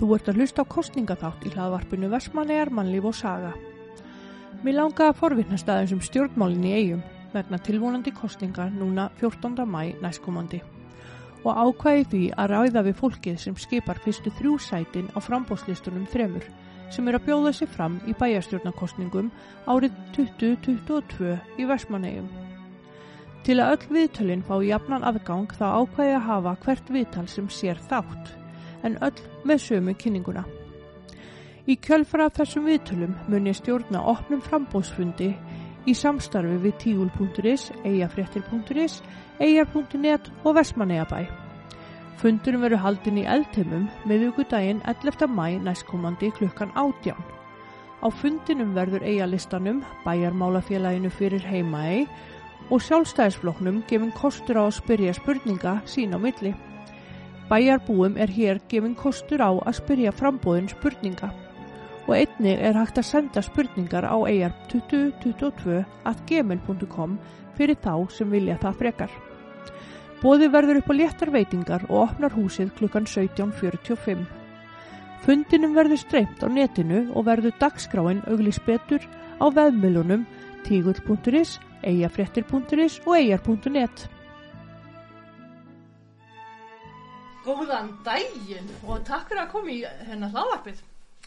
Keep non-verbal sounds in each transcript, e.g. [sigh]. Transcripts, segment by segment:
Þú ert að hlusta á kostningaþátt í hlaðvarpinu Vestmannegar, mannlíf og saga. Mér langaði að forvittnast aðeins um stjórnmálinn í eigum vegna tilvonandi kostningar núna 14. mæ næstkomandi og ákvæði því að ræða við fólkið sem skipar fyrstu þrjú sætin á frambóðslistunum þremur sem er að bjóða sig fram í bæjarstjórnarkostningum árið 2022 í Vestmannegjum. Til að öll viðtölinn fá jafnan aðgang þá ákvæði að hafa hvert viðtal sem sér þátt en öll með sömu kynninguna. Í kjölfara þessum viðtölum mun ég stjórna opnum frambóðsfundi í samstarfi við tígul.is, eigafréttir.is, eigar.net og Vestmannegjabæ. Fundurum veru haldin í eldheimum meðugudaginn 11. mæ næstkomandi klukkan átján. Á fundinum verður eigalistanum, bæjarmálafélaginu fyrir heimaei og sjálfstæðisfloknum gefin kostur á að spyrja spurninga sín á milli. Bæjarbúum er hér gefin kostur á að spyrja frambóðin spurninga og einnig er hægt að senda spurningar á eigar 2022 at gmail.com fyrir þá sem vilja það frekar. Bóði verður upp á léttar veitingar og opnar húsið klukkan 17.45. Fundinum verður streymt á netinu og verður dagskráin auglis betur á veðmilunum tígull.is, eigafrettir.is og eigar.net. Góðan daginn og takk fyrir að koma í hennar hlaðvarpið.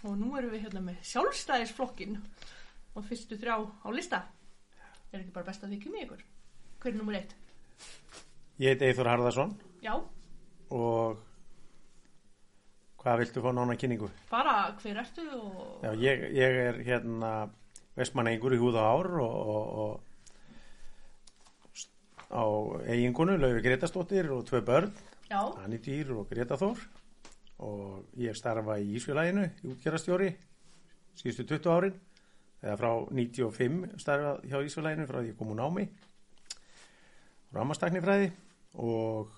Og nú erum við hérna með sjálfstæðisflokkin og fyrstu þrjá á lista. Er ekki bara best að þykja mig ykkur? Hver er nummer eitt? Ég heit Eithor Harðarsson Já, og hvað viltu fá nána kynningu? bara hver ertu og Já, ég, ég er hérna vestmannengur í húða ár og, og, og á eigingunu Laufi Gretastóttir og tvö börn Dýr og Greta Þór. Og ég starfa í Ísfjölæginu í útgerastjóri síðustu 20 árin. Eða frá 95 starfa hjá Ísfjölæginu frá því ég kom úr námi. Rámastaknifræði og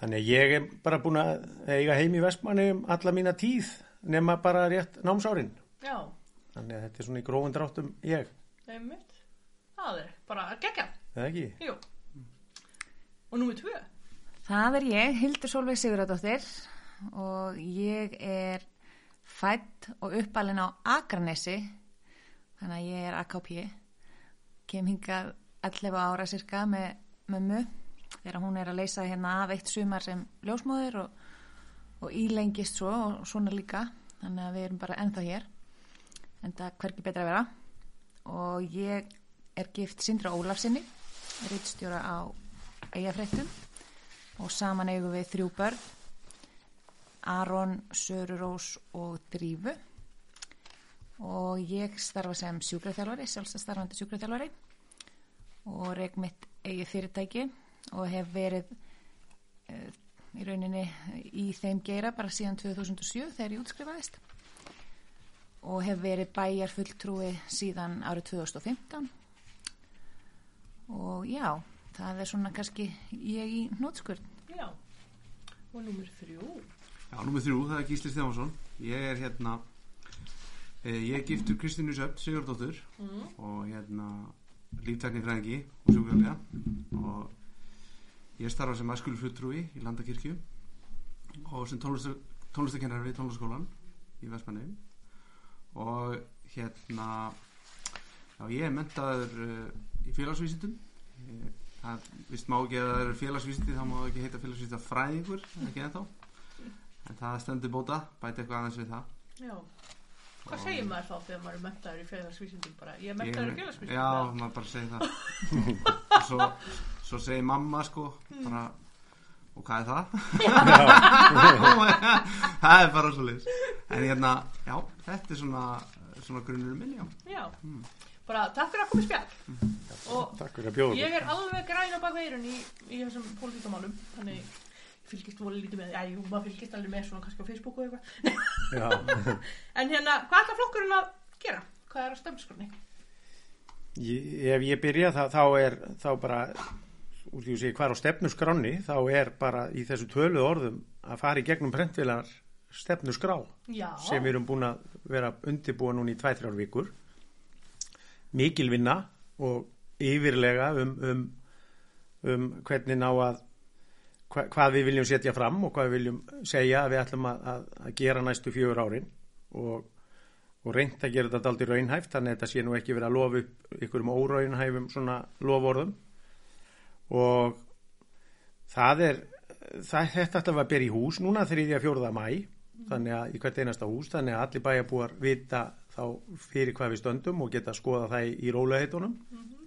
þannig að ég er bara búin að eiga heim í Vestmanni um alla mína tíð nema bara rétt námsárin. Já, þannig að þetta er svona í grófum dráttum ég, einmitt. Það er bara geggja eða ekki? Jú. Og nummer tvö Það er ég, Hildur Solveig Sigurðardóttir og ég er fætt og uppalinn á Akranesi þannig að ég er AKP kem hingað 11 ára cirka með mömmu þegar hún er að leysa hérna af eitt sumar sem ljósmóður og, og ílengist svo og svona líka þannig að við erum bara ennþá hér en það hvergi betra að vera. Og ég er gift Sindra Ólafsinni rítstjóra á eigafréttum og saman eigum við þrjú börn Aron, Sörurós og Drífu. Og ég starfa sem sjúkraþjálfari, sjálfstæðstarfandi sjúkraþjálfari. Og reyk mitt eigi fyrirtæki og hef verið uh, í rauninni í þeim geira bara síðan 2007 þegar ég útskrifaðist. Og hef verið bæjar fulltrúi síðan árið 2015 og já, það er svona kannski ég í hnótskurð Já Og nummer þrjú. Já, nummið þrjú, það er Gísli Stefánsson. Ég er hérna eh, Ég er giftur Kristínu Söpt, Sigurdóttur mm. og hérna líftakni fræðingi og sjúkvæðlega og ég starfa sem aðskulfulltrúi í Landakirkju og sem tónlistar, tónlistarkennar við tónlistaskólan í Vestmanneum og hérna já, ég er mentaður uh, í félagsvísindum. Ég, það vist má ekki að það eru félagsvísindi þá má það ekki heita félagsvísinda fræðingur ekki ennþá? En það stendur bóta, bæti eitthvað aðeins við það. Já. Hvað Og- segir maður þá þegar maður er mentaður í félagsvísindum bara? Ég er mentaður í félagsvísindum Já, eða? maður bara segir það. Og [laughs] svo, svo segir mamma sko bara, og hvað er það? [laughs] [laughs] það er bara svo leys en hérna, já, þetta er svona svona grunnur minn, já. Já Bara takk fyrir að koma í spjall Og Takk fyrir að bjóða okkur. Ég er alveg græn á baka eirun í, í þessum pólitíkamálum Þannig ég fylgist voru lítið með jú, maður fylgist alveg með svona kannski á Facebook og eitthvað Já. [laughs] En hérna, hvað ætla flokkurinn að gera? Hvað er á stemskrunni? Ég, ef ég byrja þá, þá er þá bara úr því að segja hvað er á stefnusgráni þá er bara í þessu tölu orðum að fara í gegnum prentvilar stefnusgrá Já sem við erum búin að vera undirbúa núna í 2-3 vikur mikil vinna og yfirlega um, um, um hvernig ná að hva, hvað við viljum setja fram og hvað við viljum segja að við ætlum að, að, að gera næstu fjögur árin og, og reynd að gera þetta aldrei raunhæft þannig að þetta sé nú ekki verið að lofa upp ykkur um óraunhæfum svona lovorðum og það er það, þetta ætlum að byrja í hús núna 3.4. mæ þannig að í hvert einasta hús þannig að allir bæjarbúar vita þá fyrir hvað við stöndum og geta skoða það í, í rólegheitunum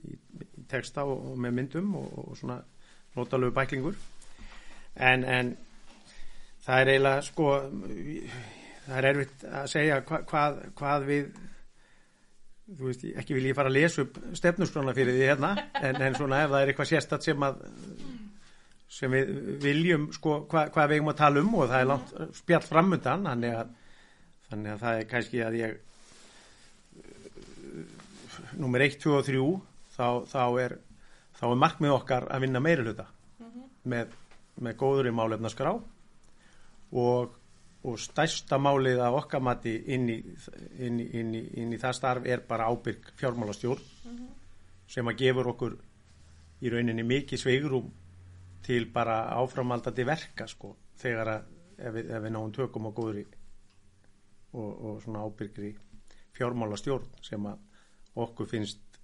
í, í texta og, og með myndum og, og svona notalögu bæklingur. En, en það er eiginlega sko það er erfitt að segja hva, hvað, hvað við þú veist, ekki vil ég fara að lesa upp stefnusgrána fyrir því hérna en, en svona ef það er eitthvað sérstatt sem að sem við viljum sko hva, hvað við eigum að tala um og það er langt spjall framundan þannig að, þannig að það er kannski að ég nummer 1, 2 og 3 þá, þá er þá er markmið okkar að vinna meiri hluta með, með góður í málefnaskrá og, og stærsta málið af okkar mati inn í, inn, í, inn, í, inn í það starf er bara ábyrg fjármálastjórn sem að gefur okkur í rauninni mikið sveigrum til bara áframaldandi verka sko þegar að ef við, ef við náum tökum á góðri og, og svona ábyrgri fjármálastjórn sem að okkur finnst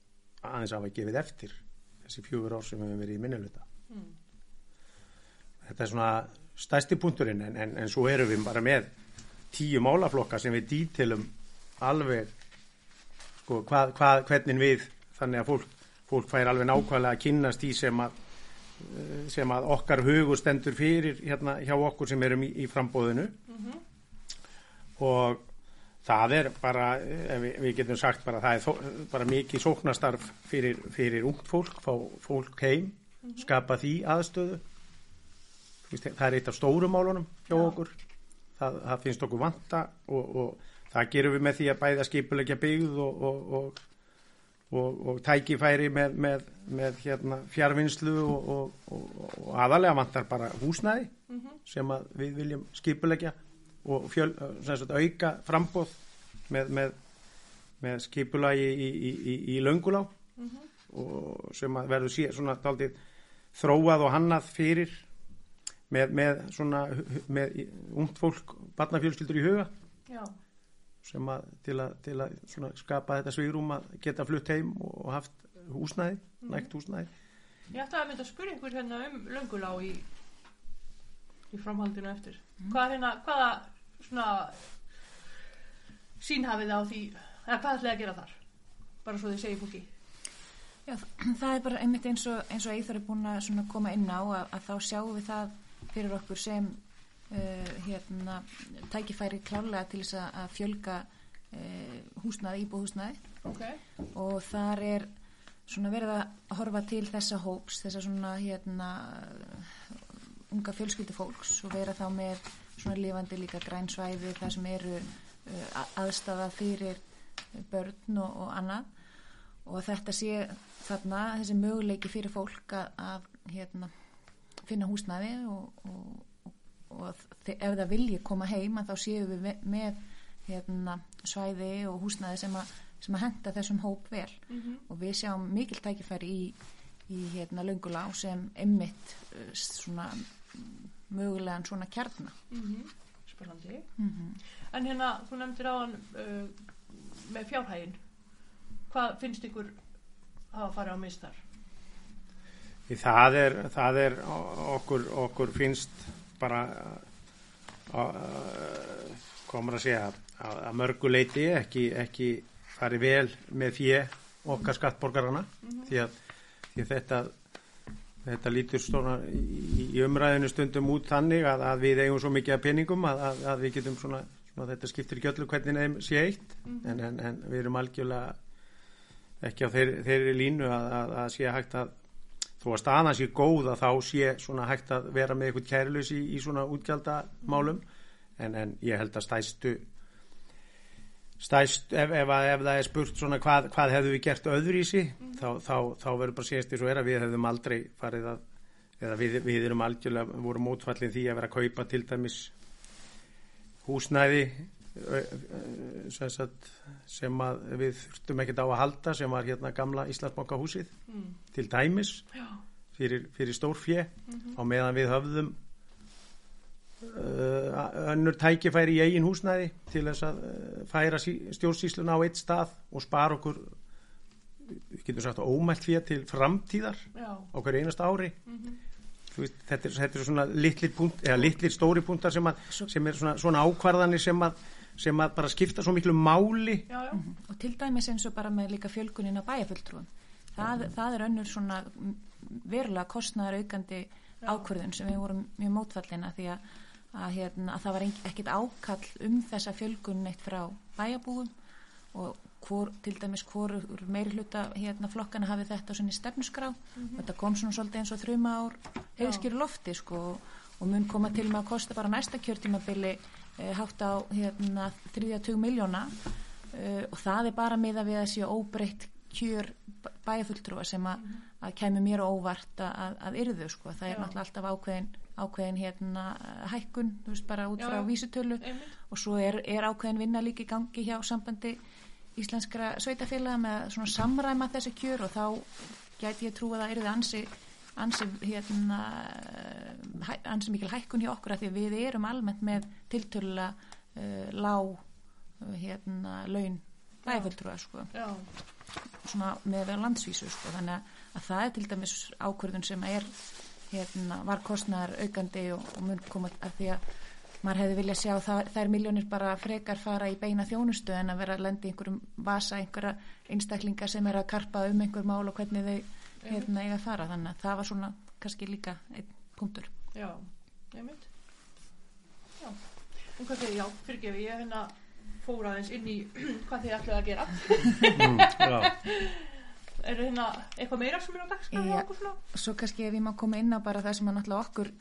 aðeins að gefið eftir þessi fjögur ár sem við hefum verið í minniluta Mm. þetta er svona stærsti punkturinn en, en, en svo erum við bara með tíu málaflokka sem við dítilum alveg sko, hvað, hvað, hvernig við þannig að fólk, fólk fær alveg nákvæmlega að kynnast í sem að eh, sem að okkar hugur stendur fyrir hérna hjá okkur sem erum í, í frambóðinu og það er bara, ef við, við getum sagt bara það er þó, bara mikið sóknastarf fyrir, fyrir ungt fólk, fá fólk heim, skapa því aðstöðu. Það er eitt af stórum málunum hjá Já. okkur. Það, það finnst okkur vanta og, og það gerum við með því að bæða skipulegja byggð og, og, og, og, og tækifæri með, með, með hérna, fjárvinnslu og, og aðalega vantar bara húsnæði sem að við viljum skipulegja og fjöl, sem sagt, auka frambóð með, með, með skipulagi í, í, í, í löngulá og sem að verður sé, svona daldið þróað og hannað fyrir með, með svona með ungt fólk, barnafjölskyldur í huga. Já, sem að til að, til að skapa þetta svigrúm að geta flutt heim og haft húsnæði, nægt húsnæði. Ég ætlaði að mynda að spyrja ykkur hérna um löngulá í, í framhaldinu eftir. Hvað hérna, hvaða svona sín hafið þið á því, eða hvað ætlaði að gera þar? Bara svo þið segið fólki. Já, það er bara einmitt eins og, eins og Eithar er búin að svona koma inn á að, að þá sjáum við það fyrir okkur sem uh, hérna, tækifæri klálega til þess að- að fjölga uh, húsnaði, íbúhúsnaði Ok. og þar er svona verið að horfa til þessa hóps, þessa svona hérna unga fjölskyldu fólks og vera þá með svona lifandi líka grænsvæði þar sem eru uh, aðstafa fyrir börn og, og annað. Og þetta sé þarna þessi möguleiki fyrir fólk að, að hérna, finna húsnæði og, og, og ef það vilji koma heim að þá séu við me- með hérna, svæði og húsnæði sem að, sem að henda þessum hóp vel. Og við sjáum mikil tækifæri í, í hérna, löngulá sem emmitt uh, svona mm, mögulegan svona kjarna Spennandi. mm En hérna, þú nefndir á hann uh, með fjárhægin. Hvað finnst ykkur hafa farið á mistar? Því það er, það er okkur, okkur finnst bara komur að segja að, að mörguleiti ekki, ekki farið vel með fjö okkar skattborgarana því, að, því að þetta þetta lítur stóna í, í umræðinu stundum út þannig að, að við eigum svo mikið af peningum að, að, að við getum svona, svona þetta skiptir ekki öllu hvernig þeim sé eitt en, en, en við erum algjörlega ekki á þeirri, þeirri línu að, að, að sé hægt að þó að staðan sé góð að þá sé svona hægt að vera með eitthvað kærlus í, í svona útgjaldamálum. En, en ég held að stæstu stæst ef, ef, ef það er spurt svona hvað, hvað hefðu við gert öðru í sí þá, þá, þá verður bara séðast því svo er að við hefðum aldrei farið að eða við, við erum algjörlega vorum mótfallin því að vera að kaupa til dæmis húsnæði sem, sagt, sem að við þurftum ekkert á að halda sem var hérna gamla Íslandsbanka húsið Mm. til dæmis fyrir, fyrir stórfjö á meðan við höfðum önnur tækifæri í eigin húsnæði til þess að uh, færa stjórnsýsluna á eitt stað og spara okkur við getum sagt ómælt fyrir til framtíðar Já. á hverju einast ári. Þú veist, þetta, er, þetta er svona litlir, punkt, eða litlir stóri punktar sem, að, sem er svona, svona ákvarðanir sem að, sem að bara skipta svo miklu máli. Já, já. og til dæmis eins og bara með líka fjölgunin á bæjarfulltrúum. Það, það er önnur svona verulega kostnæðar aukandi ákvörðun sem við vorum mjög mótfallina því að, að, hérna, að það var ekkit ákall um þessa fjölgun neitt frá bæjarbúum og hvor, til dæmis hvor meiri hluta hérna, flokkana hafi þetta á sinni stefnusgrá þetta kom svona svolítið eins og þrjuma ár heiðskýru lofti sko og, mun koma til með að kosta bara næsta kjörtímabili eh, hátt á hérna, 30 miljóna uh, og það er bara með að við að séu óbreytt kjör b- bæjarfulltrúa sem að, að kemur mér óvart að, að, yrðu sko, það er náttúrulega alltaf ákveðin ákveðin hérna hækkun, þú veist bara út Já, frá vísutölu Einmitt. og svo er, er ákveðin vinna líka í gangi hjá sambandi íslenskra sveitafélaga með svona samræma þessi kjör og þá gæti ég trú að það yrði ansi ansi, hérna, ansi mikil hækkun hjá okkur að því við erum almennt með tiltölulega uh, lág uh, hérna, laun bæfulltrúa sko, Já. svona með landsvísu sko, þannig að, að það er til dæmis ákvörðun sem er hérna, var kostnar aukandi og, og mun koma að því að maður hefði viljað sjá það, þær miljónir bara frekar fara í beina þjónustu en að vera að lendi einhverjum vasa einhverja einstaklinga sem er að karpa um einhver mál og hvernig þau hérna eiga að fara. Þannig að það var svona kannski líka einn punktur. Já, einmitt. Já, og hvað þið, já, fyrirgefi, ég hérna fór aðeins inn í [clears throat] hvað þið ætlaði að gera. mm, já, [laughs] Er hérna eitthvað meira sem er á dagskrá svona? svo kannski ef ég má koma inn á bara það sem að náttúrulega okkur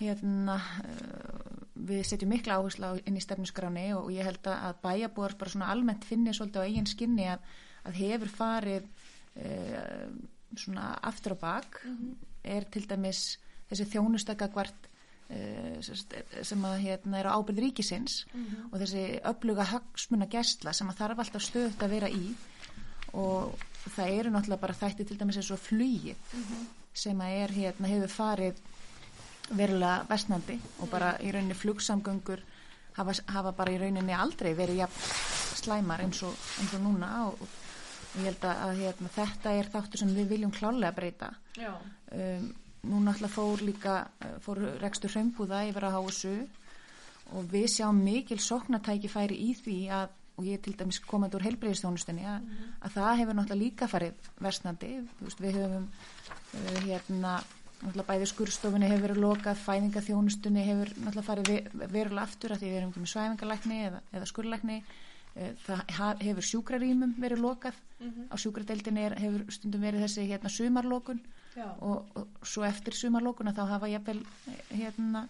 hérna uh, við setjum mikla áherslu inn í stefnuskráni og ég held að bæjabúar bara svona almennt finni svolítið á eigin skinni að, að hefur farið uh, svona aftur á bak. Er til dæmis þessi þjónustakakvart uh, sem að hérna er á ábyrð ríkisins og þessi öfluga hagsmuna gæsla sem að þarf alltaf stöðut að vera í og það eru náttúrulega bara þætti til dæmis eins og flugið sem að er hérna hefur farið verulega vestnandi og bara í rauninni flugsamgöngur hafa, hafa bara í rauninni aldrei verið jafn slæmar eins og, eins og núna og, og ég held að, hérna, þetta er þáttur sem við viljum klálega breyta. Um, nú náttúrulega fór líka uh, fór rekstur hraunbúða yfir að HSU og við sjáum mikil sóknatækifæri í því að og ég til dæmis komandi úr heilbreyðistjónustinni að, að það hefur náttúrulega líka farið versnandi, veist, við höfum uh, hérna náttúrulega bæði skurstofunni hefur verið lokað fæðingaþjónustunni hefur náttúrulega farið ve- verulega aftur að því við erum ekki með svæfingalækni eða, eða skurlækni Eh, það hefur sjúkrarýmum verið lokað. Á sjúkradeildinni er, hefur stundum verið þessi hérna sumarlokun. Og, og svo eftir sumarlókuna þá hafa jafnvel eh, hérna,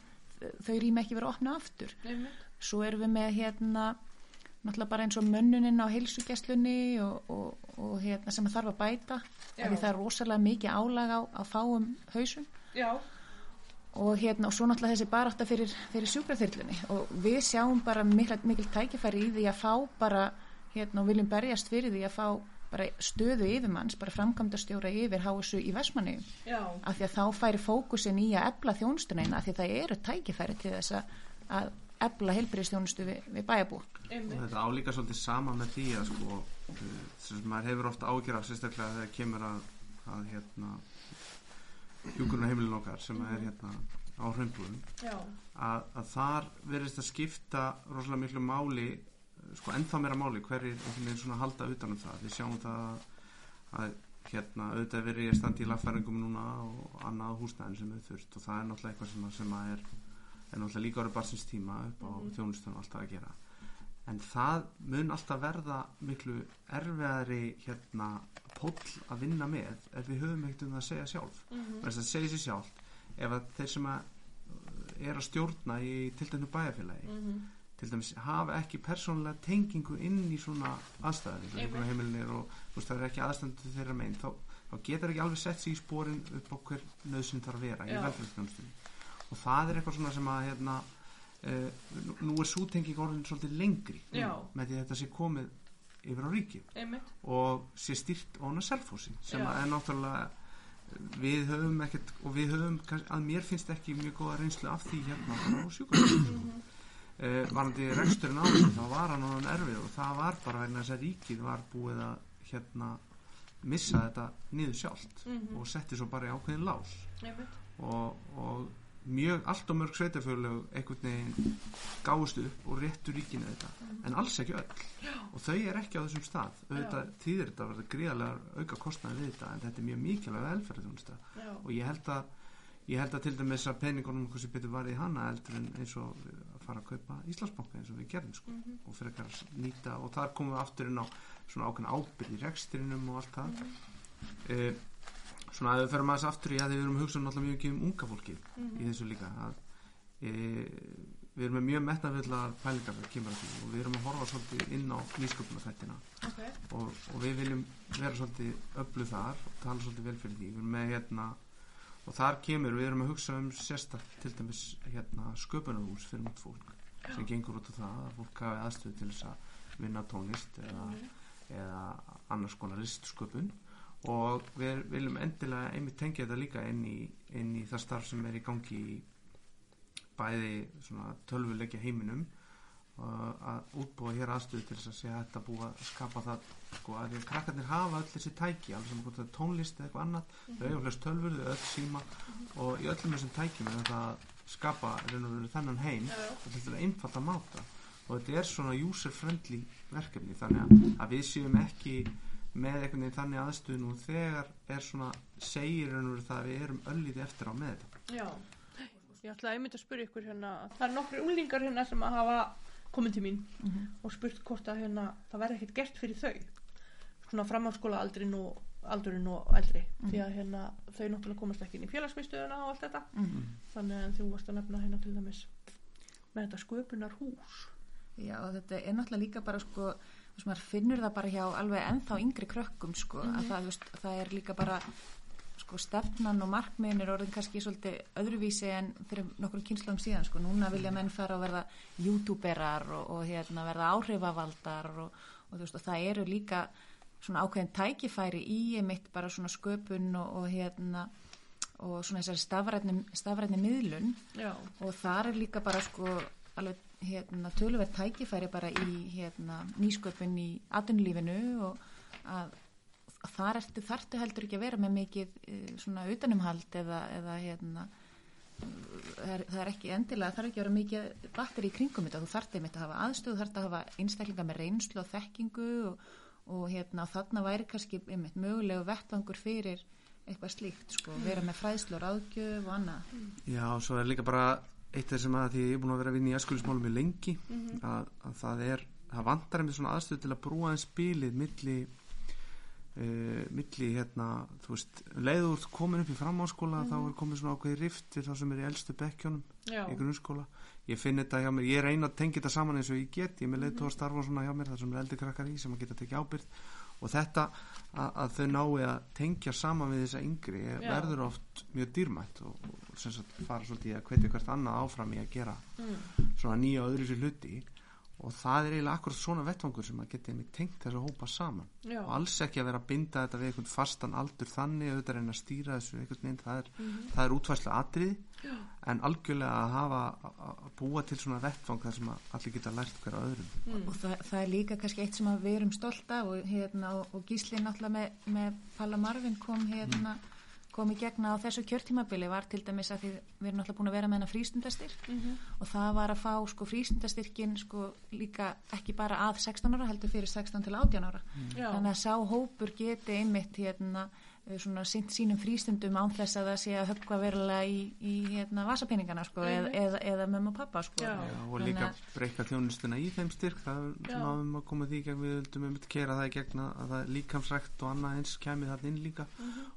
þau rými ekki verið að opna aftur. Einmitt. svo erum við með hérna náttúrulega bara eins og mönnuninn á heilsugjastlunni og, og, og hérna, sem að þarf að bæta því það er rosalega mikið álag á, á fáum hausum. Já, og hérna og svo náttúrulega þessi barátta fyrir, fyrir sjúkraþyrlunni. Og við sjáum bara mikil, mikil tækifæri í því að fá bara hérna og viljum berjast fyrir því að fá bara stöðu yfirmanns, bara framkvæmdastjóra yfir HSU í Vestmanni já, af því að þá færi fókusin í að ebla þjónustuneina af því að það eru tækifæri til þess að, að ebla heilbyrðistjónustu við, við bæjabú og einmitt. þetta álíka svolítið sama með því að sko uh, sem maður hefur ofta ágjör af sérstaklega þegar kemur að, að hérna hjúkurinn heimilin okkar sem er hérna á hraumbúðum Já, að, að þar verðist að skipta rosalega miklu máli sko ennþá meira máli hverjir einhvern veginn svona halda utanum það. Við sjáum það að, að hérna auðvitað verið ég standi í lagfæringum núna og annað húsnæðin sem er þurft og það er náttúrulega eitthvað sem, að, sem að er, er náttúrulega líka árið barsins tíma upp á mm þjónustunum alltaf að gera en það mun alltaf verða miklu erfiðari hérna póll að vinna með ef við höfum ekkert um það að segja sjálf mm -hmm. það segja sér sjálf ef að þeir sem að uh, er að stjórna í til dæmis bæjarfélagi til dæmis hafa ekki persónulega tengingu inn í svona aðstæður eins og þú veist, það er ekki aðstændu þeirra megin þá, þá getur ekki alveg sett sig í spórin upp hver nöðsyn þarf að vera í Já. velferðsþjónustunni og það er eitthvað svona sem að hérna, nú, nú er sútenging orðin svolítið lengri Já. með því að þetta sé komið yfir á ríkið einmitt. og sé stýrt ofna selfósi sem Já. að er náttúrulega við höfum ekkert og við höfum, að mér finnst ekki mjög góða reynslu af því hérna á sjúkvæmstu uh, varandi reksturinn á þessu, þá var hann orðinn erfið og það var bara vegna þess að ríkið var búið að hérna missa þetta niður sjálft Mhm. og setti svo bara í ákveðin lás og, og mjög allt og mörg sveitafjörlög einhvern veginn gáðust upp og réttu ríkinu þetta. En alls ekki öll. Og þau er ekki á þessum stað. Auðvitað þýðir þetta að verða gríðarlega auka kostnaði við þetta en þetta er mjög mikilvæg Já. og ég held að ég held að til dæmis að peningunum hversu betur var í hana heldur en eins og að fara að kaupa Íslandsbanka eins og við gerðum sko. Og fyrir að nýta og þar komum við aftur inn á svona ákveðin ábyrð í rekstrinum og allt það. Mm svona að við ferum aðeins aftur í að við erum hugsað náttúrulega mjög mikið um unga fólki í þessu líka að e, við erum með mjög metnafullar pælingar þegar kemur að því og við erum að horfa svolítið inn á nýsköpunarþættina. Ok. og, og við viljum vera svolítið öllu þar og tala svolítið vel fyrir því. Við erum með hérna og þar kemur, við erum að hugsa um sérstak til dæmis hérna sköpunarhús fyrir út fólk sem gengur út á það að fólk hafi aðstöðu til þess að vinna tónlist eða, eða annars konar listsköpun og við viljum endilega einmitt tengja þetta líka inn í, inn í það starf sem er í gangi í bæði svona tölvuleikja heiminum og að útbúa hér aðstöðu til þess að hægt að búa að skapa það sko að því að krakkarnir hafa öll þessi tæki alveg sem er tónlist eða eitthvað annað. Þau eiga flest tölfur, þau öll síma og í öllum þessum tækjum er þetta að skapa þennan heim og þetta er einfalt að máta. Og þetta er svona user friendly verkefni þannig að, að við séum ekki með einhvern veginn þannig aðstöðu nú þegar er svona segir raun og veru það að við erum öllítið eftir á með þetta. Já. Ég ætlaði einmitt að spyrja ykkur hérna, það er nokkri úlingar hérna sem að hafa komið til mín og spurt hvort að hérna, það verði ekkert gert fyrir þau. Svona framháskóla aldrin og aldurinn og eldri. Því að hérna, þau náttúrulega komast ekki inn í félagsmiðstöðuna og allt þetta. Mhm. þannig að þú varst að nefna hérna til dæmis með þetta sköpunar hús Já, og þetta er náttúrulega líka bara sko, veist, maður finnur það bara hjá alveg ennþá yngri krökkum sko, að það, þú veist, það er líka bara sko, stefnan og markmiðin er orðin kannski svolítið öðruvísi en fyrir nokkur kynnslum síðan, sko, núna vilja menn fara að verða youtuberar og, og hérna, verða áhrifavaldar og, og veist, og það eru líka svona ákveðin tækifæri í mitt bara svona sköpun og, og hérna og svona þessari stafrætni miðlun. Já, og þar er líka bara sko alveg hérna, tölverð tækifæri bara í hérna, nýsköpun í atvinnulífinu og að þar ertu, þartu heldur ekki að vera með mikið eh, svona utanumhald eða, eða hérna það er, það er ekki endilega, er ekki að vera mikið batteri í kringum þetta, þú þartu einmitt að hafa aðstöð, þartu að hafa einstaklinga með reynslu og þekkingu og, og hérna þarna væri kannski einmitt mögulegu vettvangur fyrir eitthvað slíkt sko, vera með fræðslu og ráðgjöf og annað. Já, svo er líka bara eitt af þessum að því ég er búin að vera að vinna í æskulismálum mjög lengi að, að það er, það vantar einmitt svona aðstöð til að brúa en spilið milli uh, milli hérna, þú veist leiður úr komin upp í framháskóla þá er komin svona ákveði rift við þá sem er í elstu bekkjónum í grunnskóla. Ég finn þetta hjá mér, ég reyna að tengja þetta saman eins og ég get, ég er með leiðtóð að starfa svona hjá mér þar sem er eldri krakkar í sem að geta tekið ábyrgð og þetta að, að þau nái að tengja saman við þessa yngri Já. verður oft mjög dýrmætt og, og sem sagt fara svolítið að hvetja hvert annað áfram í að gera mm, svona nýja og öðru sér hluti og það er eiginlega akkurat svona vettvangur sem að geta einmitt tengt þessa hópa saman. Já, og alls ekki að vera að binda þetta við einhvern fastan aldur þannig auðvitað að reyna að stýra þessu einhvern veginn, það er, Mhm. það er útvæslu atrið en algjörlega að hafa að að búa til svona vettvang þar sem að allir geta lært hverja öðrum. Mm, og það, það er líka kannski eitt sem að við erum stolt af og, hérna, og, og Gísli náttúrulega með, með Palla Marvin kom hérna kom í gegna á þessu kjörtímabili var til dæmis að því við erum náttúrulega búin að vera með hennar frístundastyrk mhm, og það var að fá sko frístundastyrkin sko líka ekki bara að 16 ára heldur fyrir 16 til 18 ára. Já, þannig að sá hópur geti einmitt hérna svona sint sínum frístundum án þess að það sé að höfka verulega í, í hérna vasapenningana sko eða, eða, eða mömmu og pappa sko Já. Já, og líka að- breyka þjónustuna í þeim styrk það er Já. svona um að koma því í gegn við vildum um að kera það í gegn að að það líkamsrækt og annað eins kæmi það inn líka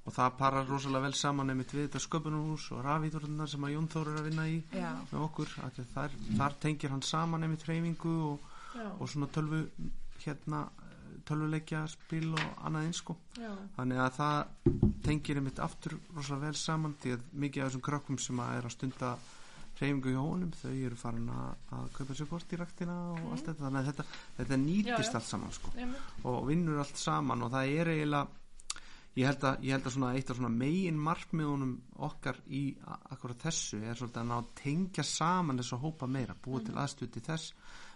og það parar rosalega vel saman einmitt við þetta sköpunarhús og rafíþórnar sem að Jón Þór er að vinna í Já. með okkur þar, þar tengir hann saman einmitt hreyfingu og, og svona tölvu hérna tölvuleikja spil og annað eins sko. Já, þannig að það tengir einmitt aftur rosalega vel saman því að mikið af þessum krökkum sem að er að stunda hreyfingu í hónum þau eru farin að, að kaupa sér kort í raktina og allt þetta. Þannig að þetta, þetta nýtist Já, já. allt saman sko. Og vinnur allt saman og það er eiginlega ég held að, ég held að svona eitt af megin markmiðunum okkar í akkurat þessu er svolítið að ná tengja saman þess að hópa meira, búa til aðstöð til þess.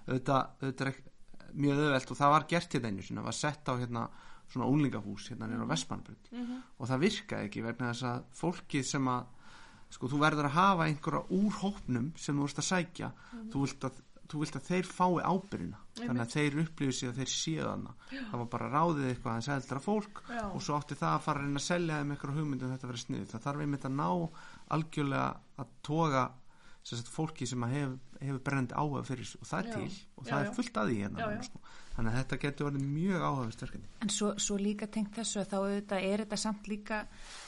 Auðvitað, auðvitað mjög auðvelt og það var gert hérna einu sinni, það var sett á hérna svona unglingahús hérna nýra á Vestmannbrut og það virkaði ekki vegna þess að fólkið sem að sko þú verður að hafa einhverja úr hópnum sem þú ert að sækja þú, vilt að, þú vilt að þeir fái ábyrjina þannig að þeir upplifið sig að þeir séu þarna. Það var bara ráðið eitthvað aðeins eldra fólk Já. og svo átti það að fara að reyna að selja þeim eitthvað hugmyndum þetta verið snið það þarf einmitt að ná algjörlega að toga sagt, fólki sem að hef, hefur brend áhuga fyrir þessu og það er Já. til og Já, það já. er fullt að því hérna Já, sko. þannig að þetta getur verið mjög áhugavist verkefni En svo, svo líka tengt þessu að þá auðvitað er þetta samt líka,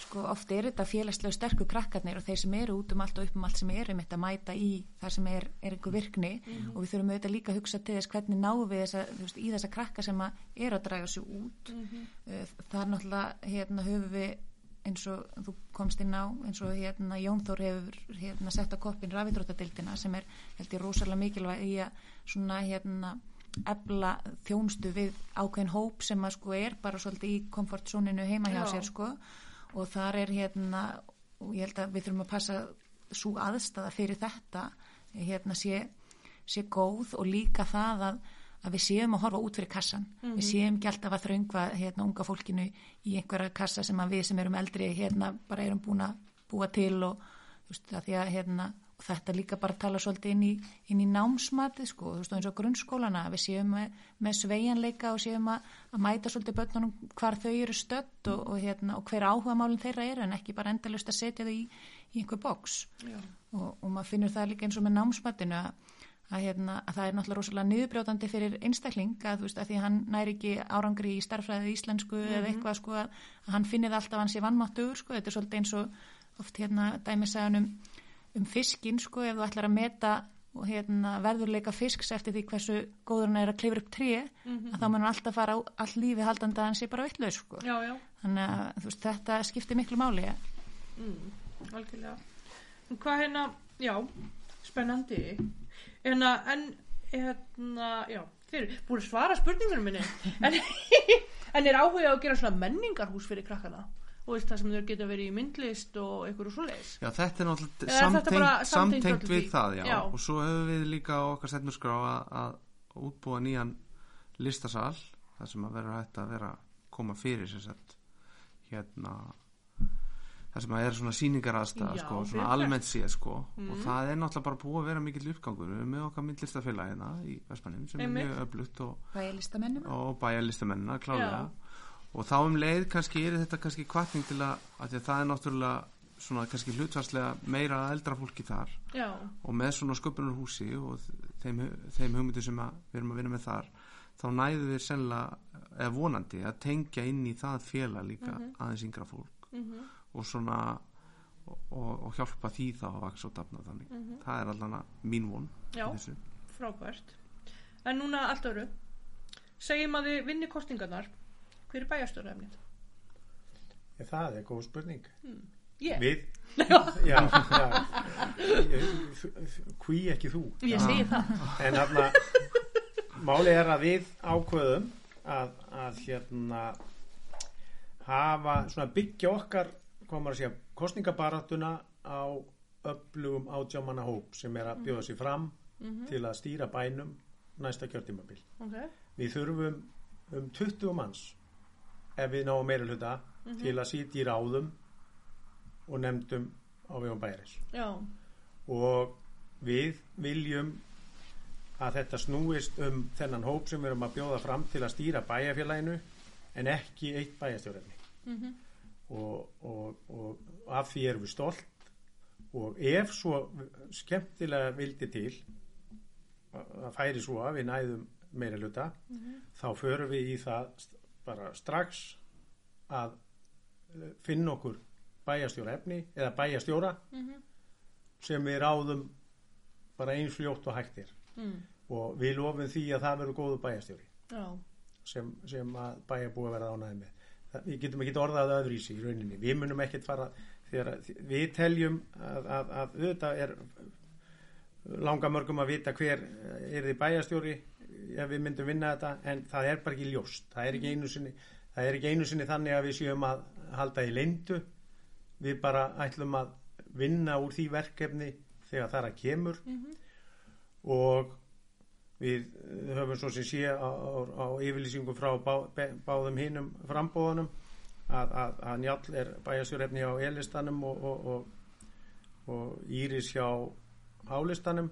sko oft er þetta félagslega sterku krakkarnir og þeir sem eru út um allt og upp um allt sem eru mitt að mæta í það sem er, er einhver virkni Mhm. og við þurfum auðvitað líka að hugsa til þess hvernig náum við þessa, veist, í þessa krakka sem að eru að draga sig út. Mhm. Uh, Það er náttúrulega, hérna höfum við eins og þú komst inn á eins og hérna Jón Þór hefur hérna sett á koppin rafidróttadildina sem er held ég rosalega mikilvæg í að svona hérna ebla þjónustu við ákveðin hóp sem að sko er bara svolítið í komfortzóninu heima hjá Já. sér sko og þar er hérna og ég held að við þurfum að passa svo aðstæða fyrir þetta hérna sé, sé góð og líka það að, að við séum að horfa út fyrir kassan við séum ekki alltaf að þröngva hérna unga fólkinu í einhverja kassa sem að við sem erum eldri hérna bara erum búin að búa til og þú veist að því að hérna og þetta líka bara tala svolítið inn í, inn í námsmatið sko, þú veist, eins og grunnskólana við séum með, með sveianleika og séum að, að mæta svolítið börnunum hvar þau eru stödd og, og, hérna, og hver áhuga málinn þeirra eru en ekki bara endalust að setja þau í, í einhver boks og, og maður finnur það líka eins og með námsmatinu að, að, hérna, að það er náttúrulega rosalega niðurbrjótandi fyrir einstakling að þú veist að því hann næri ekki árangri í starffræði íslensku eða eitthvað sko að, að hann finnið alltaf að hann sé vannmáttugur sko, þetta er svolítið eins og oft hérna dæmisagan um, um fiskinn sko ef þú ætlar að meta og hérna verðurleika fisks eftir því hversu góður hann er að klifra upp tré að þá mun hann alltaf fara á all lífi haldandi að hann sé bara vittlaus sko Já, já, þannig að þú veist þetta skiptir miklu máli ja. mm, algjörlega. Hvað hérna, já, spennandi. En, en hérna, já, þið eru búin að svara spurningunum minni. [laughs] En, en er áhuga að gera svona menningarhús fyrir krakkana? Og veist það sem þau geta verið í myndlist og einhverju svoleiðis? Já, þetta er náttúrulega er samtengt, samtengt við því? það, já. Já. Og svo höfum við líka okkar stefnusgrá að, að útbúa nýjan listasal, þar sem að vera hægt að vera koma fyrir sér sett hérna þar sem að er svona sýningaraðstæða Já, sko, svona almennt séð sko Mm. og það er náttúrulega bara búið að vera mikill uppgangur. Við erum með okkar myndlistafélag hérna í Vestmannum sem Einmitt. er mjög öflutt og, bæjarlistamennum og bæjarlistamennina klálega Já. og þá um leið kannski er þetta kannski kvartning til að, að því að það er náttúrulega svona kannski hlutvarslega meira eldra fólki þar Já, og með svona sköpunarhúsi og þeim, þeim hugmyndu sem við erum að vinna með þar þá næðu við sennilega eða vonandi að tengja inn í það félag líka aðeins yngra fólk. Mhm, og svona og, og, og hjálpa því þá að vaks og dafna þannig það er allan að mín von í já, frábært. En núna allt öru. Segjum að þið vinni kostingarnar. Hver er bæjastöruefnið? Það er góð spurning. Ég? Við? [laughs] Já, já. Hví ekki þú? Ég segi það. En þarna, máli er að við ákveðum að, að hérna hafa, svona byggja okkar, komar að segja, kostningabaratuna á öflugum átjámanna hóp sem er að bjóða sér fram til að stýra bænum næsta kjörtímabil. Ok, Við þurfum um 20 manns ef við náum meira hluta til að sitja í ráðum og nefndum á vegum bæris já, og við viljum að þetta snúist um þennan hóp sem við erum að bjóða fram til að stýra bæjarfélaginu en ekki eitt bæjarstjórnefni Mhm. Og, og, og af því erum við stolt. Og ef svo skemmtilega vildi til að færi svo að við næðum meira hluta þá förum við í það bara strax að eh, finna okkur bæjarstjóra efni eða bæjarstjóra sem við ráðum bara eins fljótt og hægt er. Mm, og við lofum því að það verður góðu bæjarstjóri já, sem, sem að bæjar búið að vera ánæði með við getum ekki orðað öðru í sig í rauninni. Við munum ekkert fara þegar við teljum að, að, að auðvitað er langa mörgum að vita hver er þið bæjarstjóri ef við myndum vinna þetta en það er bara ekki ljóst. Það er ekki einu sinni ekki einu sinni þannig að við séum að halda í leindu við bara ætlum að vinna úr því verkefni þegar það er að kemur. Og við höfum svo sem sé á, á, á yfirlýsingu frá bá, báðum hinnum frambóðanum að, að, að Njál er bæjastjórefni á E-listanum og, og, og, og Íris hjá H-listanum.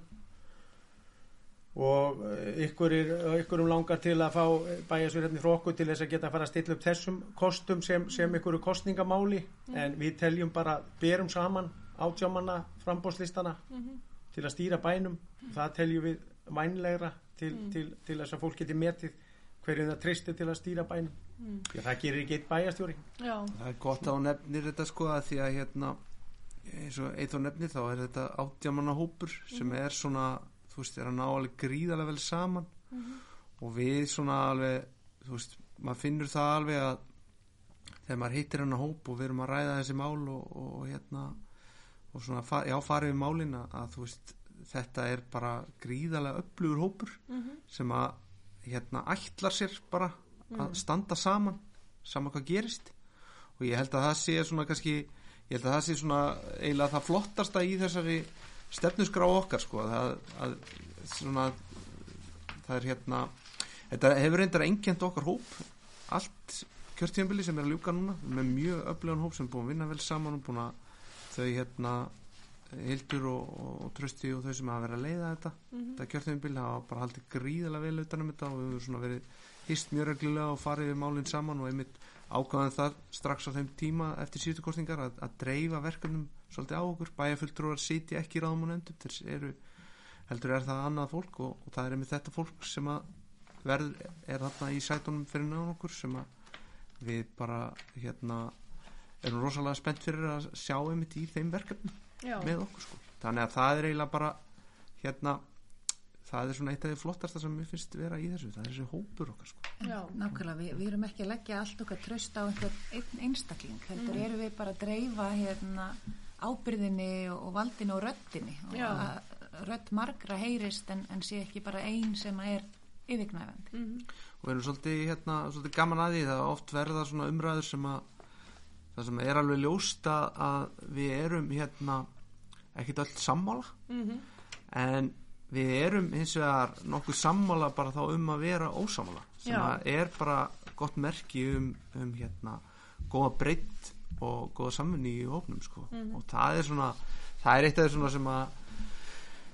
Og eh, ykkur er, ykkurum langar til að fá bæjastjórefni frá okkur til þess að geta að fara að stilla upp þessum kostum sem, sem ykkur er kostningamáli en við teljum bara, berum saman átjámanna frambóðslistana til að stýra bænum. Það teljum við vænlegra til, til, til þess að fólk geti metið hverjum það tristir til að stýra bænum. Já, það gerir ekki eitt bæjastjóri Já, Það er gott að hún nefnir þetta sko að því að hérna eins og eitthvað nefnir þá er þetta átjamanna hópur sem er svona þú veist, er að ná alveg gríðarlega vel saman. Og við svona alveg þú veist, maður finnur það alveg að þegar maður hittir hennar hóp og við erum að ræða þessi mál og, og, og hérna og svona, já, farið við málin að, að þú veist, þetta er bara gríðarlega upplugur hópur sem að hérna ætlar sér bara að standa saman sama hvað gerist. Og ég held að það sé svona kannski ég held að það sé svona eiginlega það flottasta í þessari stefnusgrá okkar sko það, að svona það er hérna þetta hefur reyndar engjent okkar hóp allt kjörtíðanbili sem er að ljúka núna með mjög öflugan hóp sem er búin að vinna vel saman og búin að þau hérna Hildur og, og, og Trösti og þau sem hafa verið að leiða þetta þetta kjörtíðanbili hafa bara haldið gríðarlega vel utan um þetta og við höfum svona verið hýst mjög reglulega og farið við málinn saman og einmitt ákvaðan það strax á þeim tíma eftir síðustu kostningar að, að dreifa verkefnum svolítið á okkur, bæjarfulltrúar sitja ekki ráðum og nefndum, þeir eru heldur er það annað fólk og, og það er einmitt þetta fólk sem að verð er þarna í sætunum fyrir náðan okkur sem að við bara hérna erum rosalega spennt fyrir að sjá einmitt í þeim verkefnum já, með okkur sko. þannig að það er eiginlega bara hérna það er svona eitt af því flottasta sem mér finnst vera í þessu það er þessi hópur okkar sko. já, Nákvæmlega, við, við erum ekki að leggja allt okkar tröst á einhver einn einstakling, heldur erum við bara að dreifa hérna ábyrðinni og, valdinni og röddinni og Já. að rödd margra heyrist en, en sé ekki bara ein sem er yfirgnæfandi. og við erum svolítið, hérna, svolítið gaman að því það oft verða svona umræður sem að það sem er alveg ljóst að við erum hérna ekkit öll sammála. Mhm. en við erum hins vegar nokkuð sammála bara þá um að vera ósammála sem að er bara gott merki um, um hérna góða breytt og góða samvinni í hópnum sko. Og það er svona það er eitt af því svona sem að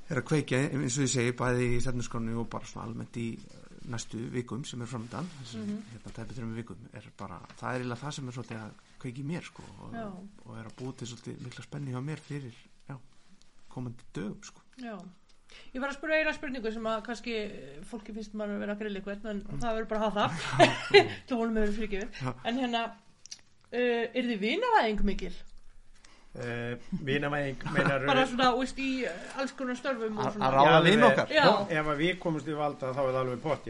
er að kveikja eins og ég segi bæði í stefnuskronu og bara svona almennt í eh, næstu vikum sem er þessum mm -hmm. hérna tæpi þreim vikum er bara, það er eiginlega það sem er svolítið að kveiki mér sko og, og er að búið til svolítið mikla spenni hjá mér fyrir já, komandi dögum sko. Já. Ég var að spura eina spurningu sem að kannski fólki finnst maður að vera að grilla ykkur en það verður bara að hafa það. Til [laughs] honum hefur frikið en hérna uh, er þið vinavæðing mikil? Uh, vinamæðing [laughs] meinar bara svona, veist, í uh, alls konar störfum og að að ráða vinn okkar. Já. ef að við komumst í valda þá er það alveg pott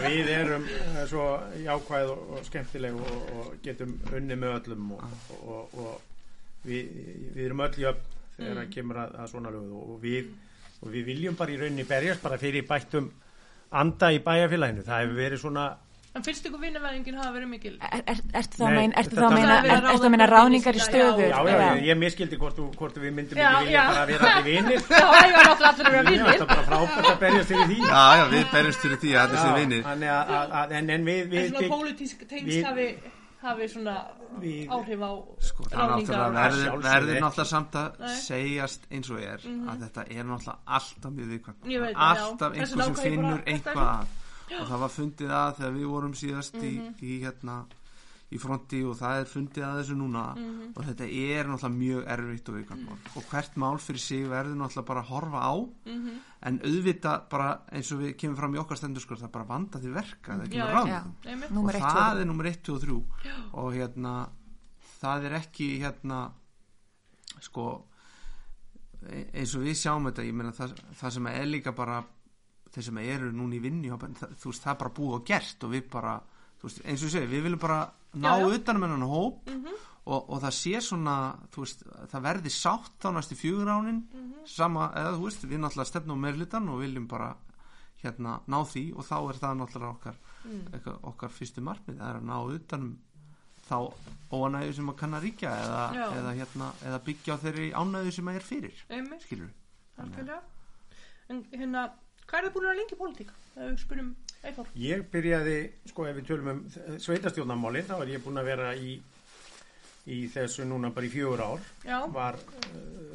[laughs] við erum eh, svo jákvæð og, og skemmtileg og, og getum unni með öllum og, og, og við, við erum öll jöfn þegar það kemur að, að svona lögðu og við, og við viljum bara í rauninni berjast bara fyrir bættum anda í bæjarfélaginu. Það hefur verið svona En finnst ykkur vinavæðingin hafa verið mikil? Er, er, ertu þá að meina, ertu þetta- þá að meina, Það er verið að er, ertu að meina ráða ráningar í stöður? já, já, ég, ég miskildi hvort, hvort við myndum Já, ekki vilja já. bara vera allir vinir [laughs] Já, það var náttúrulega allir að vera það vinnir er bara frábært að berjast fyrir því já, já, við berjumst fyrir því að að, að, að en, en við, En við, svona við pólitísk tengsl við- hafi, hafi svona Við- áhrif á sko, það er ráningar verður, sjálfsögðu verður ekki. náttúrulega samt að segjast eins og er að þetta er náttúrulega alltaf mjög viðkvæmt Ég veit það, já. alltaf einhver sem ég finnur að eitthvað að og það var fundið að þegar við vorum síðast í, Mhm. í hérna í fronti og það er fundið að þessu núna Mhm. og þetta er náttúrulega mjög erfitt og viðkvæmt mál. Og hvert mál fyrir sig verður náttúrulega bara að horfa á. Mhm. en auðvita bara eins og við kemur fram í okkar stendur sko það bara vanda því verka það kemur ráð númer og það er nummer 1 og 3 og hérna það er ekki hérna sko e- eins og við sjáum þetta ég meina það, það sem er líka bara þeir sem eru núna í vinni þú veist það er bara búið og gert og við bara veist, eins og ég segi, við viljum bara ná utanum hennan hóp og, og það sé svona veist, það verði sátt þá næstu fjögur ánin sama, eða þú veist, við náttúrulega stefnum meirlutan og viljum bara hérna ná því og þá er það náttúrulega okkar, Mm. eitthvað, okkar fyrstu markmið það er að ná utanum þá óanæðu sem að kann að ríkja eða, eða, hérna, eða byggja á þeirri ánæðu sem að er fyrir skilur algjörlega. En hérna, hvað er það búin að lengi í pólitík? Spurum Eyþór. Ég byrjaði, sko ef við tölum um sveitastjórnamáli, þá er ég búin að vera í, í þessu núna bara í fjögur ár. Já, Var uh,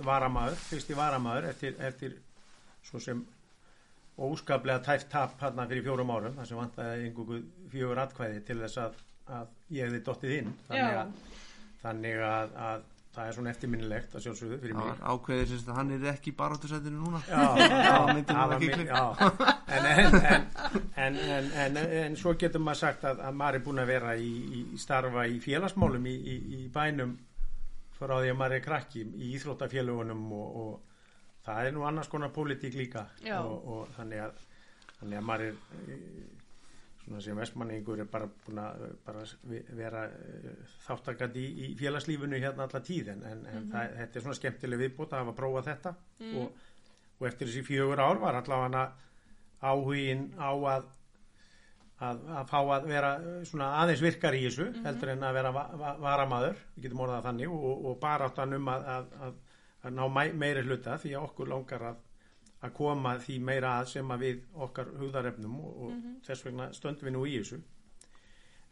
varamaður, fyrsti varamaður eftir, eftir svo sem óskaplega tæft tap hérna fyrir fjórum árum, þar sem vantaði einhverju fjögur atkvæði til þess að, að ég hefði dottið inn. Þannig að, þannig að, að það er svona eftirminnilegt að sjálfsögðu fyrir mig. var ákveðið sem að hann er ekki í baráttusætinu núna. [laughs] En, en, en, en, en, en, en svo getur maður sagt að, að maður er búin að vera í, í starfa í félagsmálum í, í, í bænum frá því að maður er krakki í íþróttafélagunum og, og það er nú annars konar pólitík líka. Og, og þannig að þannig að maður er svona sem vestmanningur er bara búin að bara ve- vera eh, þáttakandi í, í félagslífunu hérna alla tíð en, en, en það, þetta er svona skemmtileg viðbútt að hafa prófað þetta. Og, og eftir þessi fjögur ár var allavega áhugin á að að, að fá að vera eh, svona aðeins virkar í þessu heldur en að vera va va varamaður, við getum orðað þannig og, og bara áttan um að, að, að, ná meiri hluta því að okkur langar að, að koma því meira að sem að við okkar hugðarefnum og, og þess vegna stöndum við nú í þessu.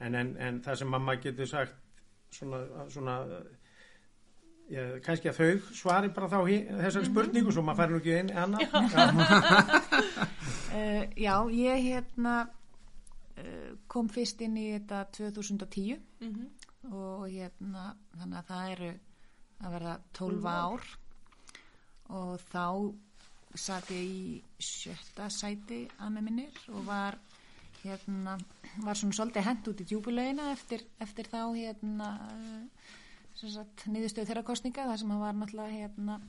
En, en, en það sem mamma getur sagt svona, svona Já, kannski að þau svari bara þá þessari spurningu svo maður fær nú ekki inn annað. Uh, [laughs] já, ég hérna uh, kom fyrst inn í þetta 2010 Mhm. og hérna þannig að það eru að verða 12 ár. Og þá satt ég í sjötta sæti að með minnir og var hérna, var svona svolítið hent út í djúbulegina eftir, eftir þá hérna niðurstöð þeirra kostninga þar sem var náttúrulega hérna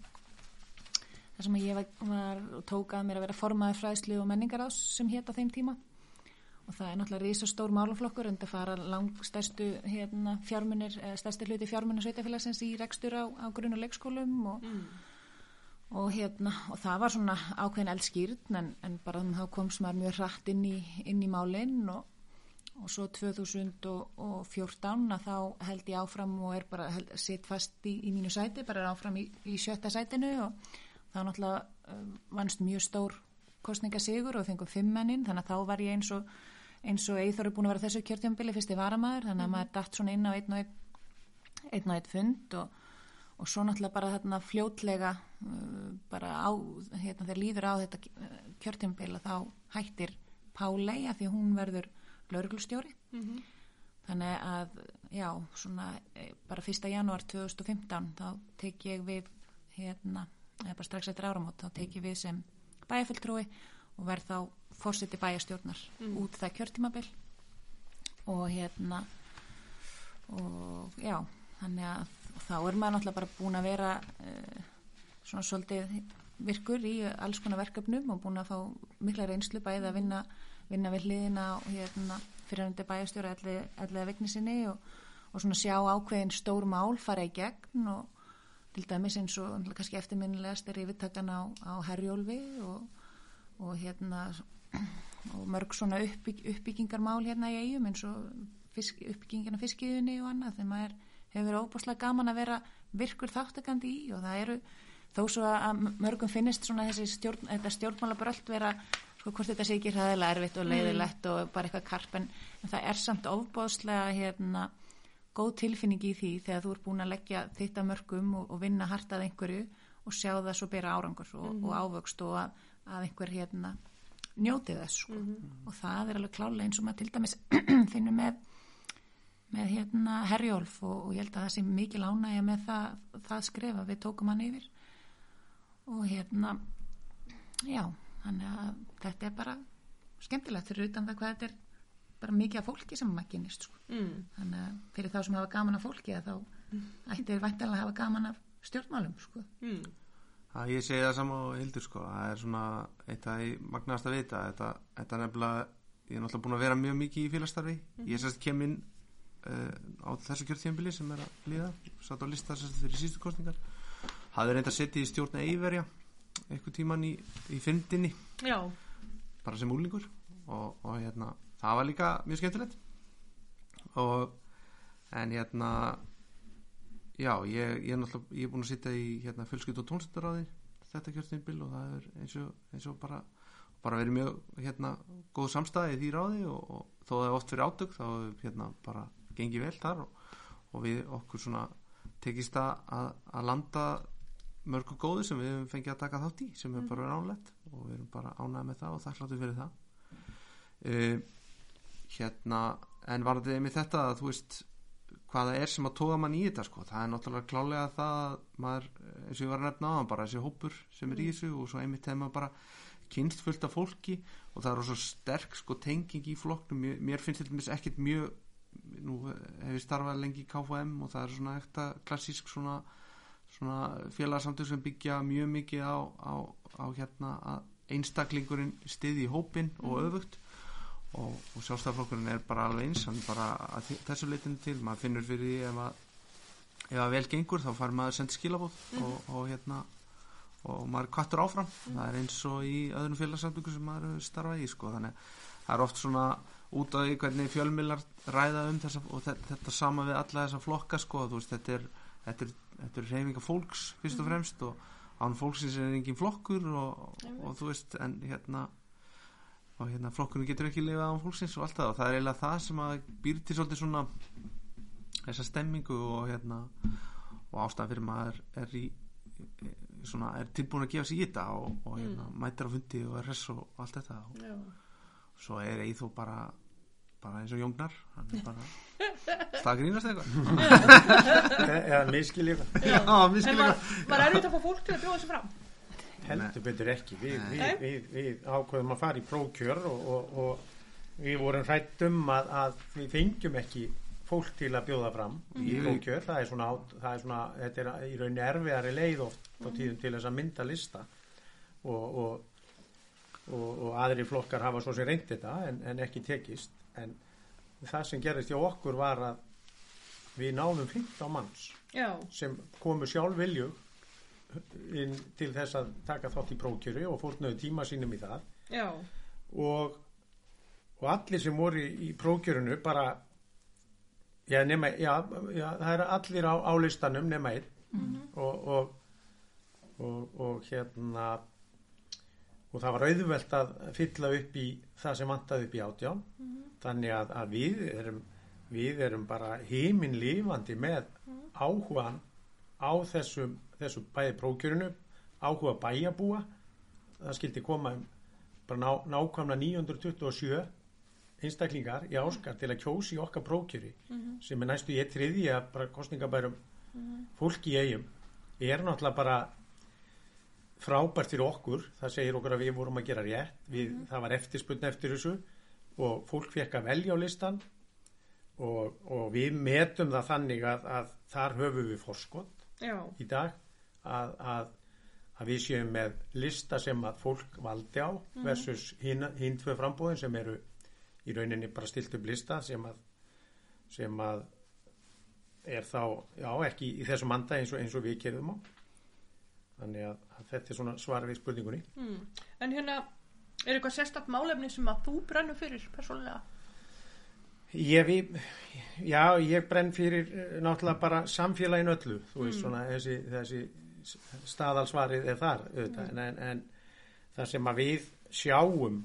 þar sem ég var, var og tók að mér að vera formaði fræðslu og menningarás sem hétt á þeim tíma. Og það er náttúrulega risastór málaflokkur en það fara langstærstu hérna, fjármunir, stærsti hluti fjármunir sveitafélagsins í rekstur á, á grunn og leikskólum og, og hérna og það var svona ákveðin eldskýrn en, en bara þannig þá komst maður mjög hratt inn í, inn í málinn og, og svo 2014 að þá held ég áfram og er bara held, sitt fast í, í mínu sæti, bara er áfram í, í sjötta sætinu og þá náttúrulega um, vannst mjög stór kostningasigur og fengum fimmenninn þannig að þá var ég eins og eins og Eithor er búin að vera þessu kjörtjömbili fyrst í varamæður þannig að maður datt svona inn á einn og einn, einn, og einn fund og, og svo náttúrulega bara þarna fljótlega uh, bara á, hérna þegar líður á þetta uh, kjörtjömbili þá hættir Pálei að því hún verður lauruglustjóri þannig að já, svona eh, bara 1. janúar 2015 þá tek ég við hérna, eða bara strax eftir áramót þá tek ég við sem bæjarfulltrúi og verð þá fórseti bæjarstjórnar út það kjörtímabil. Og hérna og já þannig að þá er maður náttúrulega bara búin að vera uh, svona svolítið virkur í alls konar verkefnum og búin að fá mikla reynslu bæði að vinna, vinna við hliðina og hérna fyrir hundi bæjarstjóra allega vegni sinni og, og svona sjá ákveðin stór mál fara í gegn og til dæmis eins og kannski eftirminnilegast er yfirtakan á, á Herjólfi og, og hérna og mörg svona uppbygg, uppbyggingarmál hérna í eigum eins og fisk, uppbyggingina fiskiðunni og annað þegar maður hefur verið óbúslega gaman að vera virkur þáttakandi í og það eru þó svo að mörgum finnist svona þessi stjórn, þetta stjórnmálabröld vera sko hvort þetta sé ekki hræðilega erfitt og leiðilegt og bara eitthvað karp en, en það er samt ofbóðslega hérna góð tilfinning í því þegar þú er búin að leggja þitt að mörgum og, og vinna hartað einhverju og sjá það svo bera árangur og, og ávöxt og að, að einhver hérna njóti þess sko. og það er alveg klálega eins og maður til dæmis [clears throat] finnur með með hérna Herjólf og, og ég held að það sé mikið lánægja með það, það skrefa við tókum hann yfir og hérna já, þannig að þetta er bara skemmtilegt fyrir utan það hvað þetta er bara mikið af fólki sem maður kynist sko. Mm. þannig að fyrir þá sem hafa gaman af fólki að þá ætti þeir væntanlega að hafa gaman af stjórnmálum sko. Mm. Það ég segi það saman og hildur sko það er svona eitt af því magnast að vita þetta, þetta nefnilega ég er náttúrulega búin að vera mjög mikið í félagsstarfi ég sérst kem inn uh, á þessu kjörtíðanbili sem er að líða. Satt á lista sérst fyrir sístu kostningar hafði reynda að setja í stjórn Eyverja eitthvað tíman í, í fyndinni. Já, bara sem úlingur og, og hérna, það var líka mjög skemmtilegt. Og en hérna já, ég, ég er náttúrulega ég er búin að sitja í hérna, fjölskyld og tónlistaráði þetta kjörsteinbil og það er eins og, eins og bara, bara verið mjög hérna, góð samstæði í því ráði og, og þó það er oft fyrir átök þá er hérna bara gengið vel þar og, og við okkur svona tekist að, að, landa mörgu góðu sem við hefum fengið að taka þátt í sem er bara verið ánlegt og við erum bara ánægð með það og þakkláttu fyrir það. Uh, hérna en var þetta með þetta að þú veist hvaða er sem að tóða mann í þetta sko það er náttúrulega klálega það að maður, eins og ég var að nefna á hann bara þessi hópur sem er í þessu og svo einmitt þegar maður bara kynst fullt af fólki og það er svo sterk sko tenging í flokknum. Mér, mér finnst þetta ekkert mjög nú hef ég starfað lengi í KFM og það er svona ekta klassísk svona, svona félagsamtöð sem byggja mjög mikið á, á, á hérna að einstaklingurinn stiði í hópin og öfugt. Og, og sjálfstæðarflokkurinn er bara alveg eins hann bara þessu leitinu til maður finnur fyrir því ef að ef að vel gengur þá fær maður sendt skilabóð og, og hérna og maður kvartur áfram. Það er eins og í öðrum félagsamtöku sem maður hefur starfað í sko. Þannig að það er oft svona út af hvernig fjölmiðlar ræða um þessa og þetta, þetta sama við alla þessa flokka sko veist þetta er, er, er reyfinga fólks fyrst og fremst og án fólksins er engin flokkur og, og þú veist en hérna og hérna flokkurinn getur ekki lifað án fólksins og allt það og það er eiginlega það sem að býr til svolítið svona þessa stemmingu og hérna og ástæðan fyrir maður er í svona er tilbúin að gefa sig í þetta og, og hérna, mætir á fundi og er hress og allt þetta og Já. svo er Eithó bara bara eins og Jóngnar hann er bara staðgrínast eitthvað? [laughs] Eða miskil já, En var erfitt að fá fólk til að bjóða sig fram? heldur betur ekki. Við, við, við, við ákveðum að fara í prókjör og, og, og við vorum hrætt um að, að við fengjum ekki fólk til að bjóða fram í Ég- prókjör það er svona, það er svona þetta er í rauninni erfiðari leið oft á tíðum til þess að mynda lista. Og, og, og, og aðri flokkar hafa svo sem reynd þetta en, en ekki tekist en það sem gerist hjá okkur var að við náðum 15 manns Já. sem komu sjálf vilju inn til þess að taka þátt í prókjöru og fórnuðu tíma sínum í það. Já. og, og allir sem voru í, í prókjörunu bara já, nema, já, já, það er allir á, á listanum nema einn. Og, og, og, og hérna og það var auðvelt að fylla upp í það sem vantaði upp í átján þannig að, að við erum við erum bara heimin lifandi með áhugan á þessum, þessum bæði prókjörinu áhuga bæjabúa það skildi koma um bara ná, nákvæmlega 927 einstaklingar í áskar til að kjósi okkar prókjöri sem er næstu ég þriðja bara kostningabærum fólki í eigum er náttúrulega bara frábært fyrir okkur. Það segir okkur að við vorum að gera rétt. Við, það var eftirspunni eftir þessu og fólk fekk að velja á listan og, og við metum það þannig að, að þar höfum við forskot Já. í dag að, að, að við séum með lista sem að fólk valdi á versus hinn hin tvö frambúðin sem eru í rauninni bara stilt upp lista sem að sem að er þá, já, ekki í þessum manda eins og, eins og við kerðum á þannig að, að þetta er svona svar við spurningunni Mm. En hérna, er eitthvað sérstakt málefni sem að þú brennur fyrir persónulega? Ég, við, já, ég brenn fyrir eh, náttúrulega bara samfélagin öllu, þú veist svona þessi, þessi staðalsvarið er þar auðvitað, en, en, en það sem að við sjáum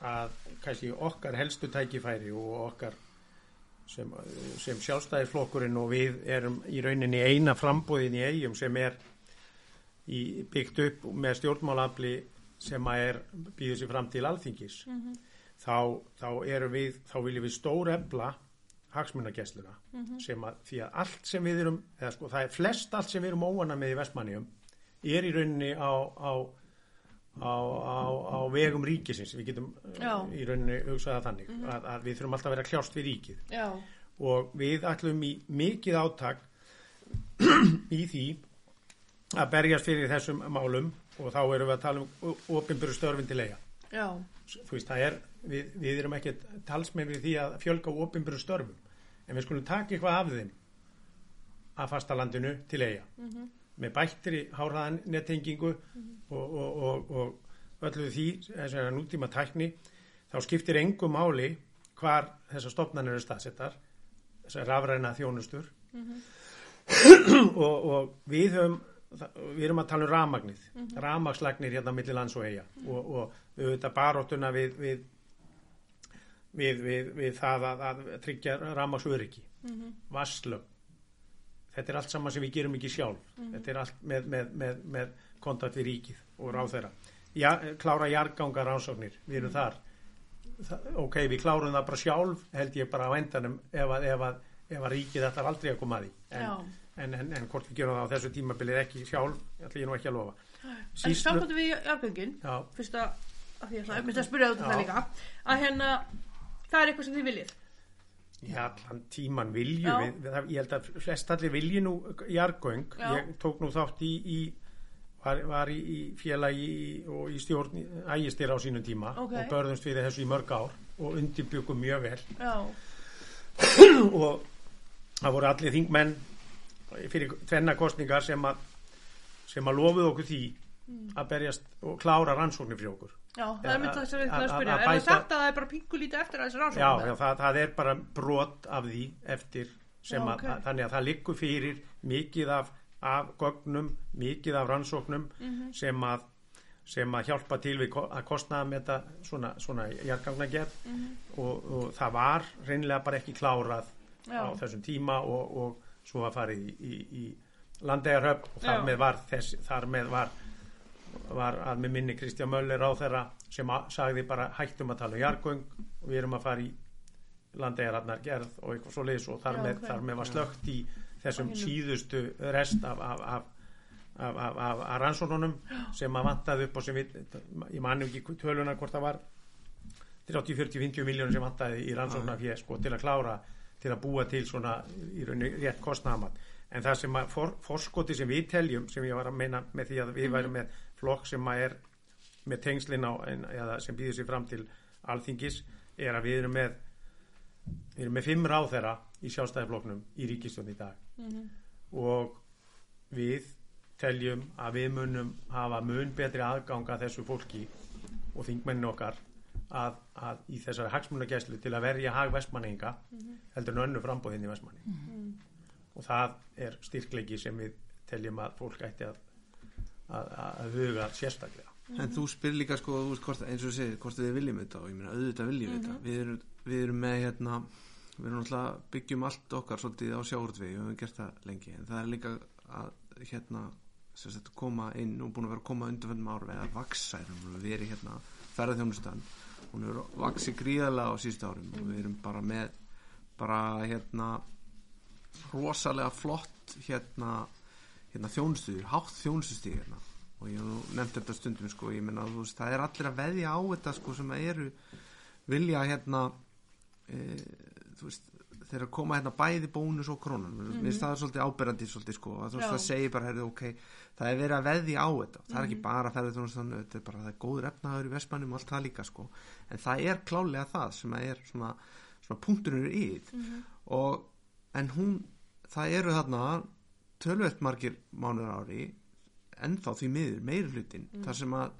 að kannski okkar helstu tækifæri og okkar sem, sem sjálfstæðisflokkurinn og við erum í rauninni eina frambúðin í eigum sem er í, byggt upp með stjórnmálafli sem að býður sér fram til alþingis þá, þá erum við þá viljum við stór efla hagsmunagessluna sem að því að allt sem við erum eða sko það er flest allt sem við erum óana með í Vestmannium er í rauninni á, á, á, á, á vegum ríkisins. Við getum Já. uh, í rauninni hugsaða þannig að, að við þurfum alltaf að vera kljást við ríkið. Já. og við ætlum í mikið átak [clears throat] í því að berjast fyrir þessum málum og þá erum við að tala um opinbyrju störfin til eiga. Þú veist, það er, við, við erum ekki talsmenn við því að fjölga opinbyrju störfum. En við skulum taka eitthvað af þeim að fastalandinu til eiga. Með bættri háraðan nettengingu og, og, og, og, öllu því, þessari nútíma tækni, þá skiptir engum máli hvar þessar stofnanir eru staðsettar, þessar rafræna þjónustur. [clears throat] Og, og við höfum, við erum að tala um rafmagnið, mm rafmagslagnir hérna milli lands og eiga og, og auðvitað baróttuna við, við, við, við, við það að, að tryggja rafmagsöryggi, mm vasslög, þetta er allt saman sem við gerum ekki sjálf, þetta er allt með, með, með, með kontakt við ríkið og ráð þeirra. Ja, klára jargangar rannsóknir, við erum þar. Það, ok, við klárum það bara sjálf, held ég bara á endanum ef að, ef að, ef að ríkið ætlar aldrei að koma að því. En, Já. En, en, en hvort við gerum það á þessu tímabilið ekki sjálf, ætla ég nú ekki að lofa. En samkvæmdu við jargöngin, Já, fyrst að, að ég ætla að spyrja út af það Já. líka, að hérna, það er eitthvað sem þið viljið. Já, allan tíman viljum Já. við, við, ég held að flest allir vilji nú jargöng, Já. ég tók nú þátt í, í var, var í, í félagi í, og í stjórn ægistir á sínum tíma Ok. og börðumst við þessu í mörg ár og undirbyggum mjög vel [clears throat] og það voru allir þingmenn fyrir tvenna kostningar sem að sem að lofuðu okkur því að berjast og klára rannsóknir fyrir okkur já, það Já, er mynd þess að spyrja. Er það bæta- sagt að það er bara pingu lítið eftir að þessi Já, rannsókn? já það, það er bara brot af því eftir sem Já, að, ok. að þannig að það liggur fyrir mikið af, af gögnum, mikið af rannsóknum Mhm. sem að sem að hjálpa til við að kostnaða með þetta svona, svona jargangnagerð Mhm. og, og það var reynilega bara ekki klárað Já. á þessum tíma og, og svo að farið í, í, í landegarhöfn og þar Já. með var þess, þar með var var að með minni Kristján Möller á þeirra sem að, sagði bara hættum að tala um jargöng og við erum að fara í landegararnar gerð og eitthvað svo leiðis og þar, Já, með, ok. þar með var slögt í þessum síðustu rest af, af, af, af, af, af, af rannsónunum [gasps] sem að vantaði upp og sem við, ég manu ekki töluna hvort það var 30, 40, 50 miljónir sem vantaði í fyrir sko, til að klára til að búa til svona í rauninni rétt kostnaðamat en það sem að for, forskoti sem við teljum sem ég var að meina með því að við værum með flokk sem að er með tengslin á en, eða sem býður sér fram til alþingis er að við erum með við erum með fimm ráðherra í sjálfstæðiflokknum í ríkistjón í dag. Og við teljum að við munum hafa mun betri aðgang að þessu fólki og þingmennin okkar að, að í þessari hagsmunagæslu til að verja hag vestmanninga heldur en önnu frambóðin í vestmanni og það er styrkleiki sem við teljum að fólk ætti að, að, að huga sérstaklega. En þú spyr líka sko, hvort, eins og segir, hvort við viljum þetta og ég meina auðvitað viljum Mhm. þetta. Við erum, við erum með hérna, við erum náttúrulega byggjum allt okkar svolítið á sjáurtvegi, við höfum gert það lengi, en það er líka að hérna, sagt, koma inn og búin að vera að koma undanfennum ára við að vaksa, erum við verið hérna ferðarþjónustan, hún er vaksið gríðarlega á síðustu árum. Og við erum bara með, bara hérna rosalega flott hérna, hérna þjónustuður, hátt þjónustustíð hérna. Og ég nefnt þetta stundum sko, ég meina þú veist, það er allir að veðja á þetta sko sem að eru vilja hérna e, þú veist, þeir að koma hérna bæði bónus og krónan, mm -hmm. mér finnst það er svolítið áberandi svolítið sko, að þú veist, Já. það segir bara heyrðu, ok, það er verið að veðja á þetta. Það er ekki bara ferðið þjónustan, þetta er bara það er góður efnaður í vestmannum og allt það líka sko. En það er klálega það sem er svona, svona punkturinn er yð og en hún það eru þarna tölvöld margir mánuður á ári ennþá því miður, meiri hlutin þar sem að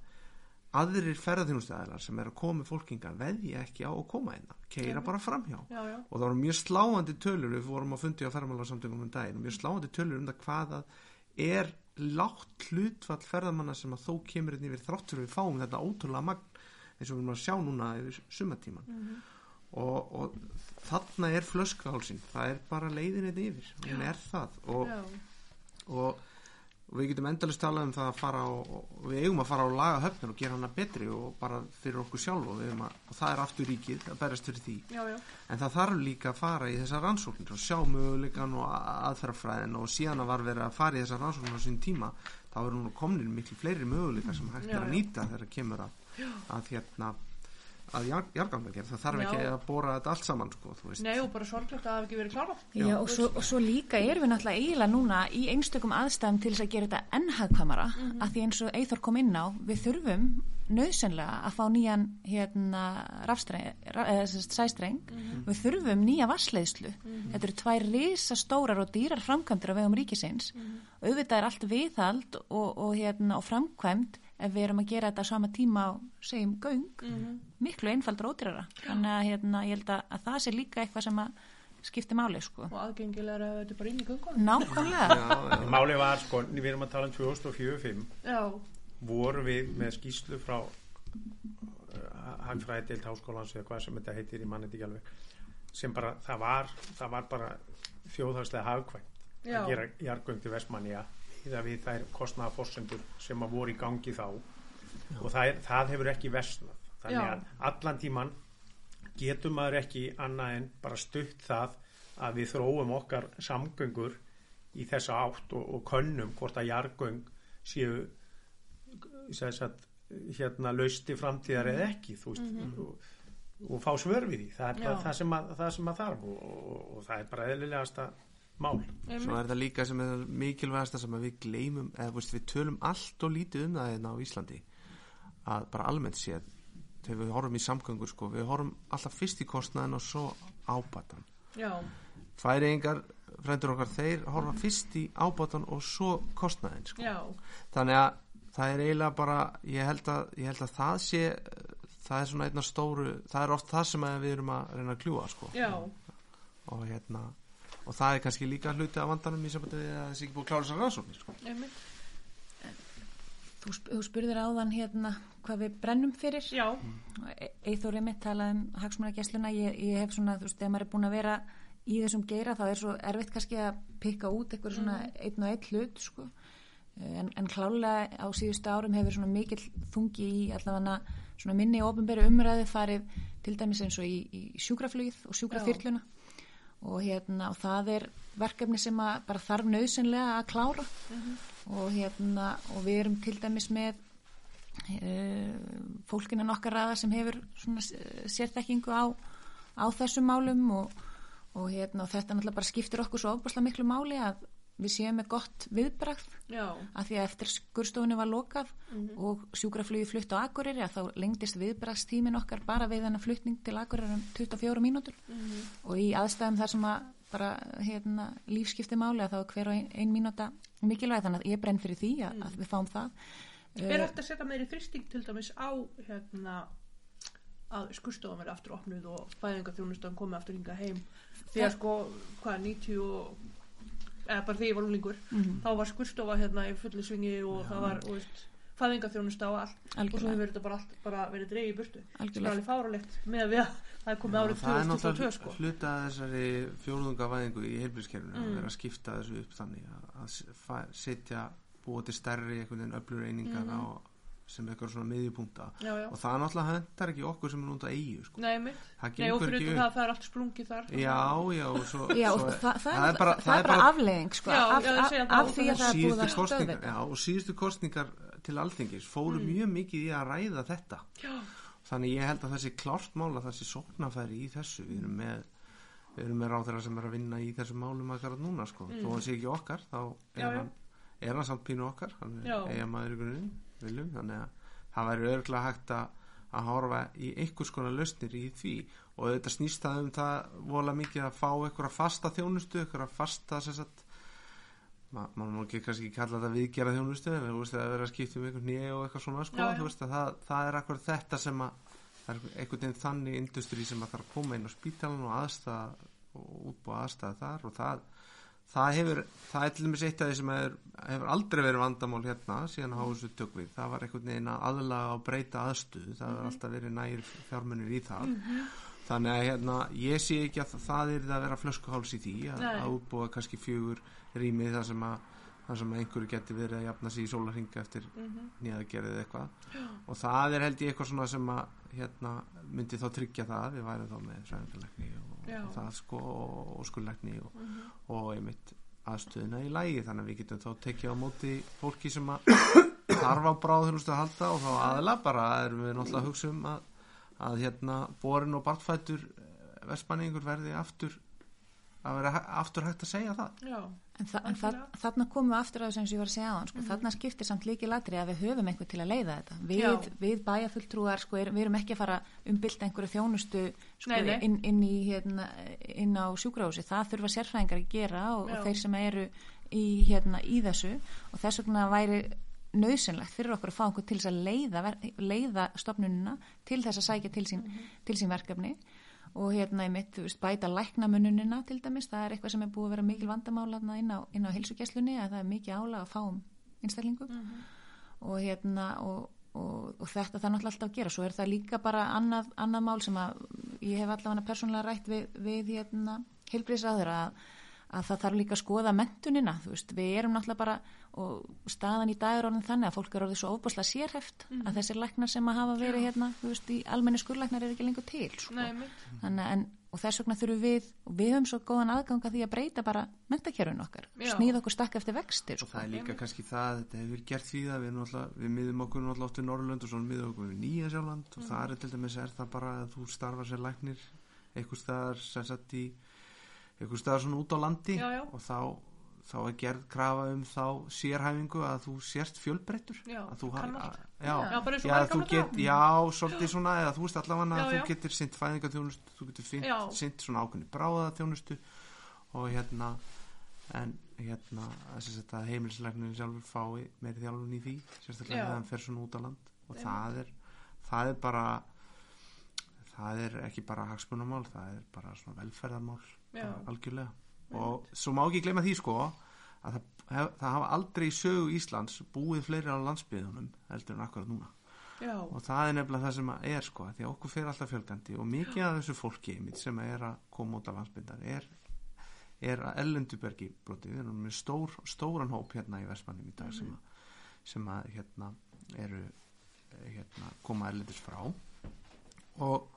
aðrir ferðarþjónustæðilar sem er að koma fólkinga veðja ekki á að koma einna, keira bara framhjá. Já, já. og það voru mjög sláandi tölur við fórum að fundi á ferðarmálarsamtöngum um daginn og mjög sláandi tölur um það hvað að er lágt hlutfall ferðarmanna sem að þó kemur inn yfir þráttur við fáum þetta ótrúlega magn eins og við erum að sjá núna yfir sumatíman og, og þarna er flöskhálsin það er bara leiðin þetta yfir hún er það og, og, og við getum endalist talað um það að fara og við eigum að fara og laga höfnir og gera hana betri og bara fyrir okkur sjálf og, að, og það er aftur ríkið að berast fyrir því. Já, já. en það þarf líka að fara í þessar rannsóknir og sjá möguleikan og aðferðafræðin og síðan að var verið að fara í þessar rannsóknir á sín tíma þá eru nú komnir miklu fleiri möguleikar sem hægt er að nýta þegar kemur að, að hérna að jargangagerð, það þarf ekki Já. að bóra þetta allt saman sko, þú veist Nei, og bara sorglegt að það hafi ekki verið klárað. Já, og, svo, og svo líka erum við náttúrulega eiginlega núna í einstökum aðstæðum til þess að gera þetta ennhagkvamara Mhm. að því eins og Eithor kom inn á við þurfum nöðsynlega að fá nýjan hérna rafstreng, ra, eða, sagt, sæstreng Mhm. við þurfum nýja vassleiðslu þetta eru tvær risa stórar og dýrar framkvæmdur á vegum ríkisins Mhm. auðvitað er allt viðhald og, og, hérna, og framkvæmd ef við erum að gera þetta á sama tíma á, segjum, göng, Mhm. miklu einfaldur ódýrara. Þannig að hérna, ég held að, að það sé líka eitthvað sem að skipti máli, sko. Og aðgengilega er þetta bara inn í göngunum. Nákvæmlega. Máli var sko, við erum að tala um 2004-05 Já, voru við með skýslu frá uh, Hagfræðideild Háskólans eða hvað sem þetta heitir í mannið ekki alveg sem bara, það var, það var bara þjóðhagslega hagkvæmt að gera jargöng til Vestmanniða eða við þær kostnaða fórsendur sem að voru í gangi þá. Og það, er, það hefur ekki versnað. Þannig Já. að allan tíman getur maður ekki annað en bara stutt það að við þróum okkar samgöngur í þessa átt og, og könnum hvort að jargöng séu að hérna lausti framtíðar eða ekki þú veist. Og, og fá svör við því. Það er Já. það sem, að, það sem að þarf og, og, og það er bara eðlilegasta mál. Svo er þetta líka sem er mikilvægasta sem að við gleymum, eða veist, við tölum allt og lítið um það hérna á Íslandi að bara almennt séð þegar við horfum í samgöngur sko, við horfum alltaf fyrst í kostnaðin og svo ábatan. Já, færiðingar, frendur okkar, þeir horfa fyrst í ábatan og svo kostnaðin sko. já, þannig að það er eiginlega bara ég held að, ég held að það sé það er svona einna stóru það er oft það sem að við erum að reyna að kljúa sko. já, og hérna og það er kannski líka hluti af vandanum í sambandi við að það sé ekki búið að klára þessar rannsóknir sko. Þú, sp þú spurðir áðan hérna hvað við brennum fyrir. Já, Eithórið mitt talaði um hagsmunagessluna. Ég, ég hef svona, þú veist, þegar maður er búin að vera í þessum geira þá er svo erfitt kannski að pikka út eitthvað svona einn og einn hlut, sko. En, en klálega á síðustu árum hefur svona mikill þungi í allavega svona minni ofinberi umræði farið til dæmis eins og í, í sjúkraflugið og sjúkrafyrluna og hérna og það er verkefni sem bara þarf nöðsynlega að klára. Og hérna og við erum til dæmis með uh, fólkinu nokkar ræða sem hefur svona eh, sérþekkingu á, á þessum málum og, og hérna og þetta náttúrulega bara skiptir okkur svo ofbúrslega miklu máli að við séum með gott viðbragð já, að því að eftir skurstofunni var lokað og sjúkraflugi flutt á Akureyri að þá lengdist viðbragstímin okkar bara við þennan flutning til Akureyri um 24 mínútur. Og í aðstæðum þar sem að bara hérna, lífskipti máli að þá er hver og ein, ein mínúta mikilvæg. Þannig að ég brenn fyrir því að, að við fáum það. Er hægt að setja meiri þristing til dæmis á hérna að skurstofan verði aftur opnuð og fæðingarþjónustan komi aftur hinga heim? Því að sko, hvað, 90 og eða bara því ég var úlingur Mhm. þá var skurstofa hérna í fullu svingi og það var, og veist, fæðingarþjónusta og allt og svo algjörlega, hefur þetta bara, allt, bara verið dreigð í burtu sem er algjörlega. alveg fáralegt með að við að það er komið árið það er 2022 náttúrulega sko hluta þessari fjórðungavæðingu í heilbríðskerfinu Mm. að vera að skipta þessu upp þannig að, setja búa til stærri einhvern veginn öflur einingar Mhm. á, sem eitthvað svona miðjupunkta. Já, já. og það náttúrulega hendar ekki okkur sem er út á eigu sko. Nei, mitt. það Nei, og fyrir þetta það, það er allt sprungið þar. Já, já, og svo, Já, og svo það, það, það er bara, það er bara afleðing sko, Já, af, af, af, það, því að það er búið að stöða kostningar, þetta já, og síðustu kostningar til alþingis fóru Mm. mjög mikið í að ræða þetta. Já, þannig ég held að þessi klárt mál að þessi sóknafæri í þessu. Við erum með við erum með ráðherra sem er að vinna í þessum málum að gara núna sko, þó hann sé ekki okkar þá er hann, er hann samt pínu okkar. Hann er eiga maður í grunin viljum, þannig að það væri örgulega hægt að að horfa í einhvers konar lausnir í því og þetta snýst það um það vola mikið að fá einhverja fasta þjónustu, einhverja fasta sagt ma maður má ekki kannski kalla þetta viðgerða þjónustu en þú veist að vera að skipta um einhvern nýja og eitthvað svona sko, Já, já. veist að það, það er akkur þetta sem að það er einhvern veginn þannig industri sem að þarf að koma inn á spítalan og aðstæða og útbúa aðstæða þar og það það hefur, það er til dæmis eitt af því sem er, hefur aldrei verið vandamál hérna síðan þessu tökvið, það var einhvern veginn að aðlaga og breyta aðstöðu. Það hefur alltaf verið nægir fjármunir í það. Þannig að hérna, ég sé ekki að það er að vera flöskuháls í því að, að útbúa kannski fjögur rými þar sem að þar sem einhverju geti verið að jafna sig í sólarhinga eftir mhm. nýjaðgerðið eitthvað. Og það er held ég eitthvað svona sem að hérna, myndi þá tryggja það að við værum þá með svæðingarlegni og, og það sko og, og skullegni og, Mhm. og einmitt aðstöðuna í lægi þannig að við getum þá tekið á móti fólki sem að þarf á bráðunustu að halda og þá aðla bara erum við náttúrulega að hugsa um að, að hérna borin og bartfætur versmanningur verði aftur að vera aftur hægt að segja það. Já, En, þa en þa þarna komum við aftur að þessu eins og ég var að segja á hann, sko, þarna skiptir samt líki latri að við höfum einhver til að leiða þetta. Við, við bæjafulltrúar, sko, er, við erum ekki að fara umbylta einhverju þjónustu sko, Nei, nei. Inn, inn, í, hérna, inn á sjúkrahúsi. Það þurfa sérfræðingar að gera og, og þeir sem eru í, hérna, í þessu. Og þess vegna væri nöðsynlegt fyrir okkur að fá okkur til þess að leiða, leiða stopnunina til þess að sækja til sín, til sín verkefni og hérna í mitt, þú veist, bæta læknamununina til dæmis, það er eitthvað sem er búið að vera mikil vandamála inn á, inn á heilsugjæslunni að það er mikið álag að fá um einstaklingum og hérna og, og, og þetta það náttúrulega alltaf að gera. Svo er það líka bara annað, annað mál sem að ég hef allavega persónulega rætt við, við hérna heilbriðsraður að, að það þarf líka að skoða mentunina, þú veist, við erum náttúrulega bara og staðan í dag er orðin þannig að fólk er orðið svo ofbáslega sérheft að þessir læknar sem að hafa verið hérna, þú veist, í almenni skurlæknar er ekki lengur til, sko. Nei. Þannig, en, og þess vegna þurfum við og við höfum svo góðan aðganga því að breyta bara mentakjörun okkar, Já. smíða okkur stakk eftir vextir, og sko. það er líka kannski það þetta hefur gert því að við, við miðum okkur náttúrulega oft við Norrlönd og svo miðum okkur við Nýja Sjálfland og það er til dæmis er það bara að þú starfar sér læknir einhver staðar sem sagt í einhver staðar svona út á landi Já, já. og þá, þá er gerð krafa um þá sérhæfingu að þú sért fjölbreyttur. Já, að þú kann ha- allt. að- já, þú get, já, svolítið svona eða þú veist allavega að þú getur sint fæðingaþjónustu, þú getur sint svona ákveðni bráðaþjónustu og hérna en hérna að þetta heimilislegninu sjálfur fái meiri þjálfun í því sérstaklega þegar hann fer svona út á land. Og það er, það er bara það er ekki bara hagsmunamál, það er bara svona velferðarmál Já. algjörlega. Og svo má ekki gleyma því sko að það, það hafa aldrei í sögu Íslands búið fleiri á landsbyðunum heldur en akkurat núna. Já, og það er nefnilega það sem er sko því að okkur fer alltaf fjölgandi og mikið af þessu fólki sem er að koma út af landsbyndar er, er að ellendubergi brotið, við erum með stór, stóran hóp hérna í Vestmannum í dag sem að, sem að hérna eru eh, hérna koma ellendis frá. Og,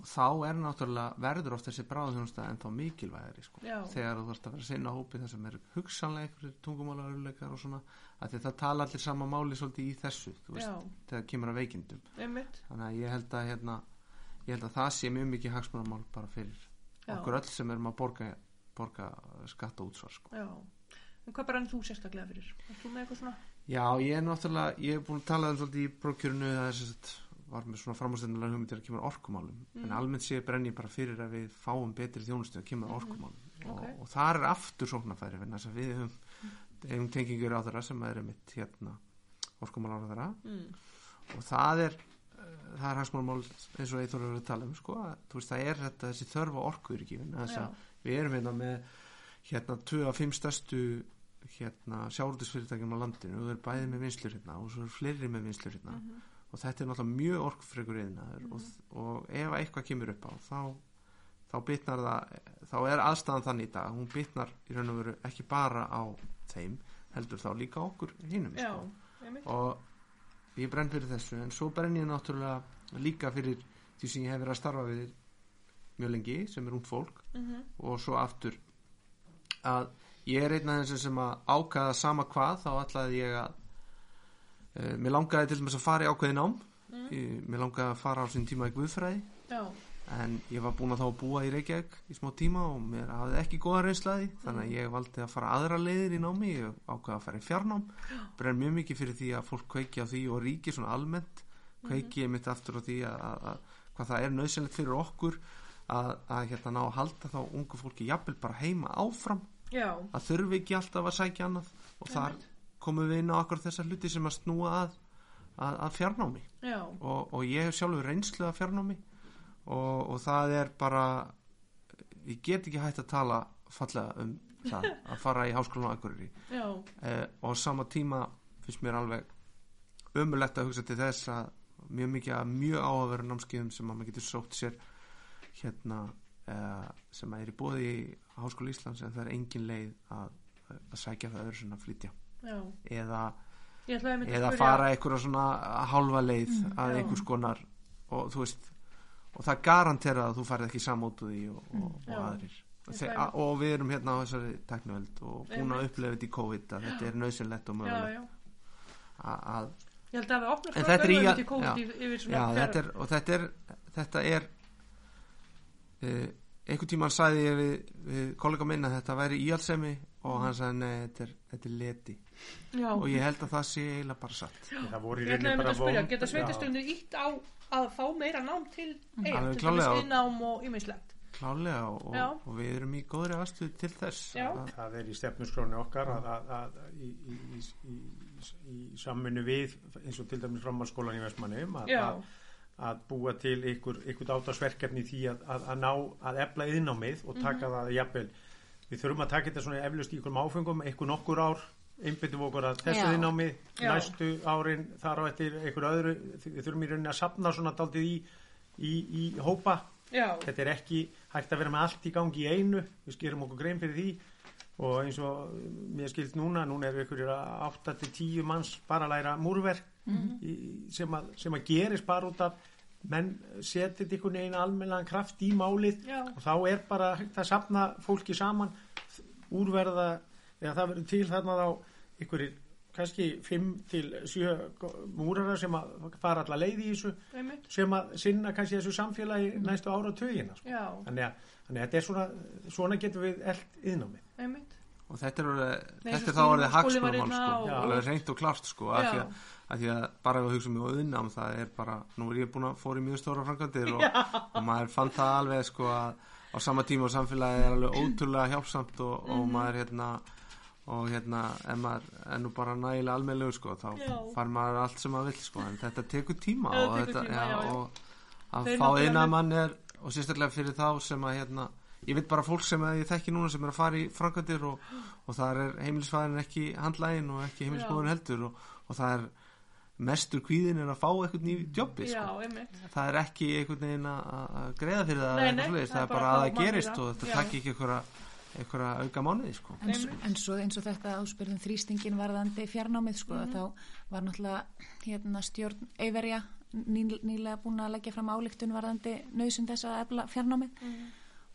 og þá er náttúrulega verður oft þessi bráðþjónusta en þá mikilvægari sko þegar þú þarfst að vera að sinna hópi það sem er hugsanlega einhverjir tungumálaröfleikar og svona að það tala allir sama máli svolítið í þessu þú veist, þegar kemur að veikindum einmitt. þannig að ég held að hérna, ég held að það sé mjög mikið hagsmunamál bara fyrir Já. okkur öll sem erum að borga, borga skatta útsvar sko. Já. En hvað bara en þú sérstaklega fyrir? Er þú með eitthvað svona? Já, ég er náttúrulega, ég hef búin að tala um svolítið í prókjörunu er var með svona framhástendulega hugmyndir að kemur orkumálum. En almennt sé brenni bara fyrir að við fáum betri þjónustu að kemur að orkumálum. Ok. og, og það er aftur sóknarfæri við höfum, höfum tengingur á þeirra sem er mitt hérna orkumálar á þeirra Mm. og það er eh, það er hagsmálmál eins og Eithor hefur að tala um sko, að, veist það er þetta þessi þörfa að við erum hérna með hérna 2 af 5 stærstu hérna sjárútisfyrirtækjum á landinu og þau eru bæði með vinslur hérna og svo eru fleiri með vinslur hérna og þetta er náttúrulega mjög orkufregur yðnaður og, og ef eitthvað kemur upp á þá, þá bitnar það þá er aðstæðan þannig í dag hún bitnar í raun og veru ekki bara á þeim heldur þá líka okkur hinnum sko. og ég brenn fyrir þessu en svo brenn ég náttúrulega líka fyrir því sem ég hef verið að starfa við mjög lengi sem er ung fólk. Mhm. og svo aftur að ég er einn af þessum sem að ákvaða sama hvað þá ætlaði ég að uh, mér langaði til dæmis að fara í ákveði nám. Mm. ég, mér langaði að fara á sín tíma í Guðfræði. Já, en ég var búin að þá búa í Reykjavík í smá tíma og mér hafði ekki góða reynslaði þannig að ég valdi að fara aðra leiðir í námi. Ég ákvaði að fara í fjarnám. Brenn mjög mikið fyrir því að fólk kveiki á því og ríki svona almennt. Kveiki ég mitt aftur á því að, að, að hvað það er nöðsynlegt fyrir okkur að, að hérna ná að halda þá ungu fólki jafnvel bara heima áfram. Já, að þurfi ekki alltaf að sækja annað. Og þar komum við inn á akkur þessar hluti sem að snúa að, að, að fjarnámi. Og, og ég hef sjálfur reynslu af fjarnámi og, og það er bara ég get ekki hægt að tala fallega um það [laughs] að fara í háskólan Akureyri. Já, eh, og sama tíma finnst mér alveg ömulegt að hugsa til þess að mjög mikið að mjög áhugaveru námskeiðum sem að maður getur sótt sér hérna eh, sem að er í bóði í Háskóla Íslands en það er engin leið að, að sækja það öðru sinna að flytja já. eða, að eða fara einhverja svona halva leið að já. einhvers konar og þú veist og það garantera að þú farið ekki samótuð í og, og, og Já. aðrir Ég Þe, ætlaði- og við erum hérna á þessari teknuveld og búin að upplefa þetta í COVID að þetta er nöðsynlegt og mögulegt að- að Ég held að við opnum En þetta er í að- já. yfir Já, þetta er, og þetta er þetta er uh, einhvern tímann sagði ég við, við kollega minna að þetta væri íhalsemi og hann sagði nei, þetta er, þetta er leti Já, og ég held að það sé eiginlega bara satt það voru í rauninni einmitt bara að spyrja, von- geta Já. sveitastundir ítt á að fá meira nám til Alveg til klárlega. dæmis innám og ýmislegt. klálega og, Já. og við erum í góðri aðstöð til þess Já. að, það er í stefnuskrónu okkar að, að, að, í, í, í, í í samvinnu við eins og til dæmis framhalskólan í Vestmannum að, Já. að, að búa til ykkur, ykkur átarsverkefni í því að, að, að ná að efla yðnámið og taka það jafnvel við þurfum að taka þetta svona eflust í ykkur áfengum ykkur nokkur ár. Einbyttum okkur að Já. yðnámi Já. næstu árin þar á eftir ykkur öðru. Við þurfum í rauninni að sapna svona daldið í, í, í hópa. Já, þetta er ekki hægt að vera með allt í gangi í einu. Við skerum okkur grein fyrir því. Og eins og mér skilt núna núna eru ykkur 8-10 manns bara að læra múrverk í, sem, að, sem að gerist bara út af menn setið ykkur einu almennan kraft í málið Já. og þá er bara hægt að sapna fólki saman úrverða eða það verður til þarna þá ykkur kannski 5 til 7 múrara sem að fara alla leið í þessu einmitt. sem að sinna kannski þessu samfélagi næstu ára tögina sko. Þannig, að, þannig að þetta er svona svona getum við eld yðnámið og þetta er, Nei, þetta er þá orðið hagsmunamál hérna sko, alveg reynt og klart sko, af því, Já. Að, því að bara ef að hugsa mig á unnám það er bara, nú er ég búin að fóra í mjög stóra framkvæmdir og, og maður fann það alveg sko að á sama tíma og samfélagið er alveg ótrúlega hjálpsamt og, Mhm. og maður hérna og hérna, ef maður er nú bara nægilega almennlegur sko, þá Já. far maður allt sem maður vill sko, en þetta tekur tíma og tekur þetta, tíma, já. og að Þeir fá eina mann er og sérstaklega fyrir þá sem að hérna ég veit bara fólk sem að ég þekki núna sem er að fara í framkvæmdir og, og það er heimilisfæðin ekki handlægin og ekki heimilisbúðin heldur og, og það er mestur kvíðin er að fá eitthvað nýjum jobbi Já, sko. það er ekki einhvern veginn að að greiða fyrir það Nei, nei, það það er bara að það gerist og þetta takk ekki einhverja, auka mánuði sko. En, en svo eins og þetta áspyrðum þrýstingin varðandi fjarnámið sko, Mhm. þá var náttúrulega hérna, stjórn Eiverja ný, nýlega búin að leggja fram ályktun varðandi nöðsum þess að efla fjarnámið Mhm.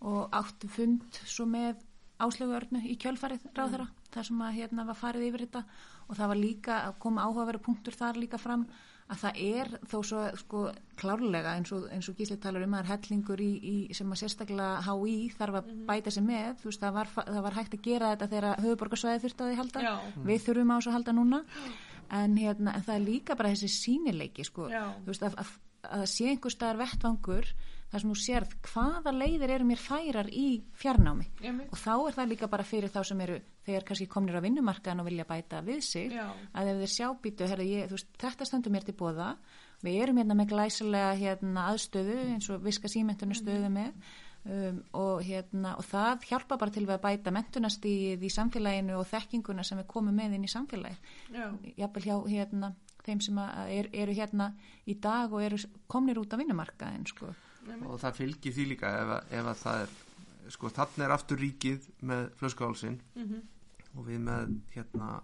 og áttu fund svo með áslögu örnu í kjölfarið ráðherra þar sem að hérna var farið yfir þetta. Og það var líka að koma áhugaveru punktur þar líka fram að það er þó svo sko klárlega eins og, eins og Gísli talar um að það er hellingur í, í sem að sérstaklega HÍ þarf að bæta sig með. Þú veist það var, það var hægt að gera þetta þegar höfuborgarsvæði þurfti að því halda. Já. við þurfum á þessu að halda núna. En, hérna, en það er líka bara þessi sínileiki sko, þú veist að, að, að sé einhver staðar vettvangur þar sem þú sérð hvaða leiðir eru mér færar í fjarnámi Einmitt. og þá er það líka bara fyrir þá sem eru þegar kannski komnir á vinnumarkaðan og vilja bæta við sig Já. að ef þeir sjá býtu herri, ég, þú veist, þetta stendur mér til bóða við erum hérna með glæsilega hérna, aðstöðu eins og viska símentunum stöðu með um, og, hérna, og það hjálpa bara til við að bæta mentunastíð í samfélaginu og þekkinguna sem við komum með inn í samfélagi Já. jafnvel hjá hérna, þeim sem er, eru hérna í dag og eru komnir út á vinnumarkaðin sko. Og það fylgir því líka ef, að- ef að það er sko þannig er aftur ríkið með flöskuhálsin Mhm. og við með hérna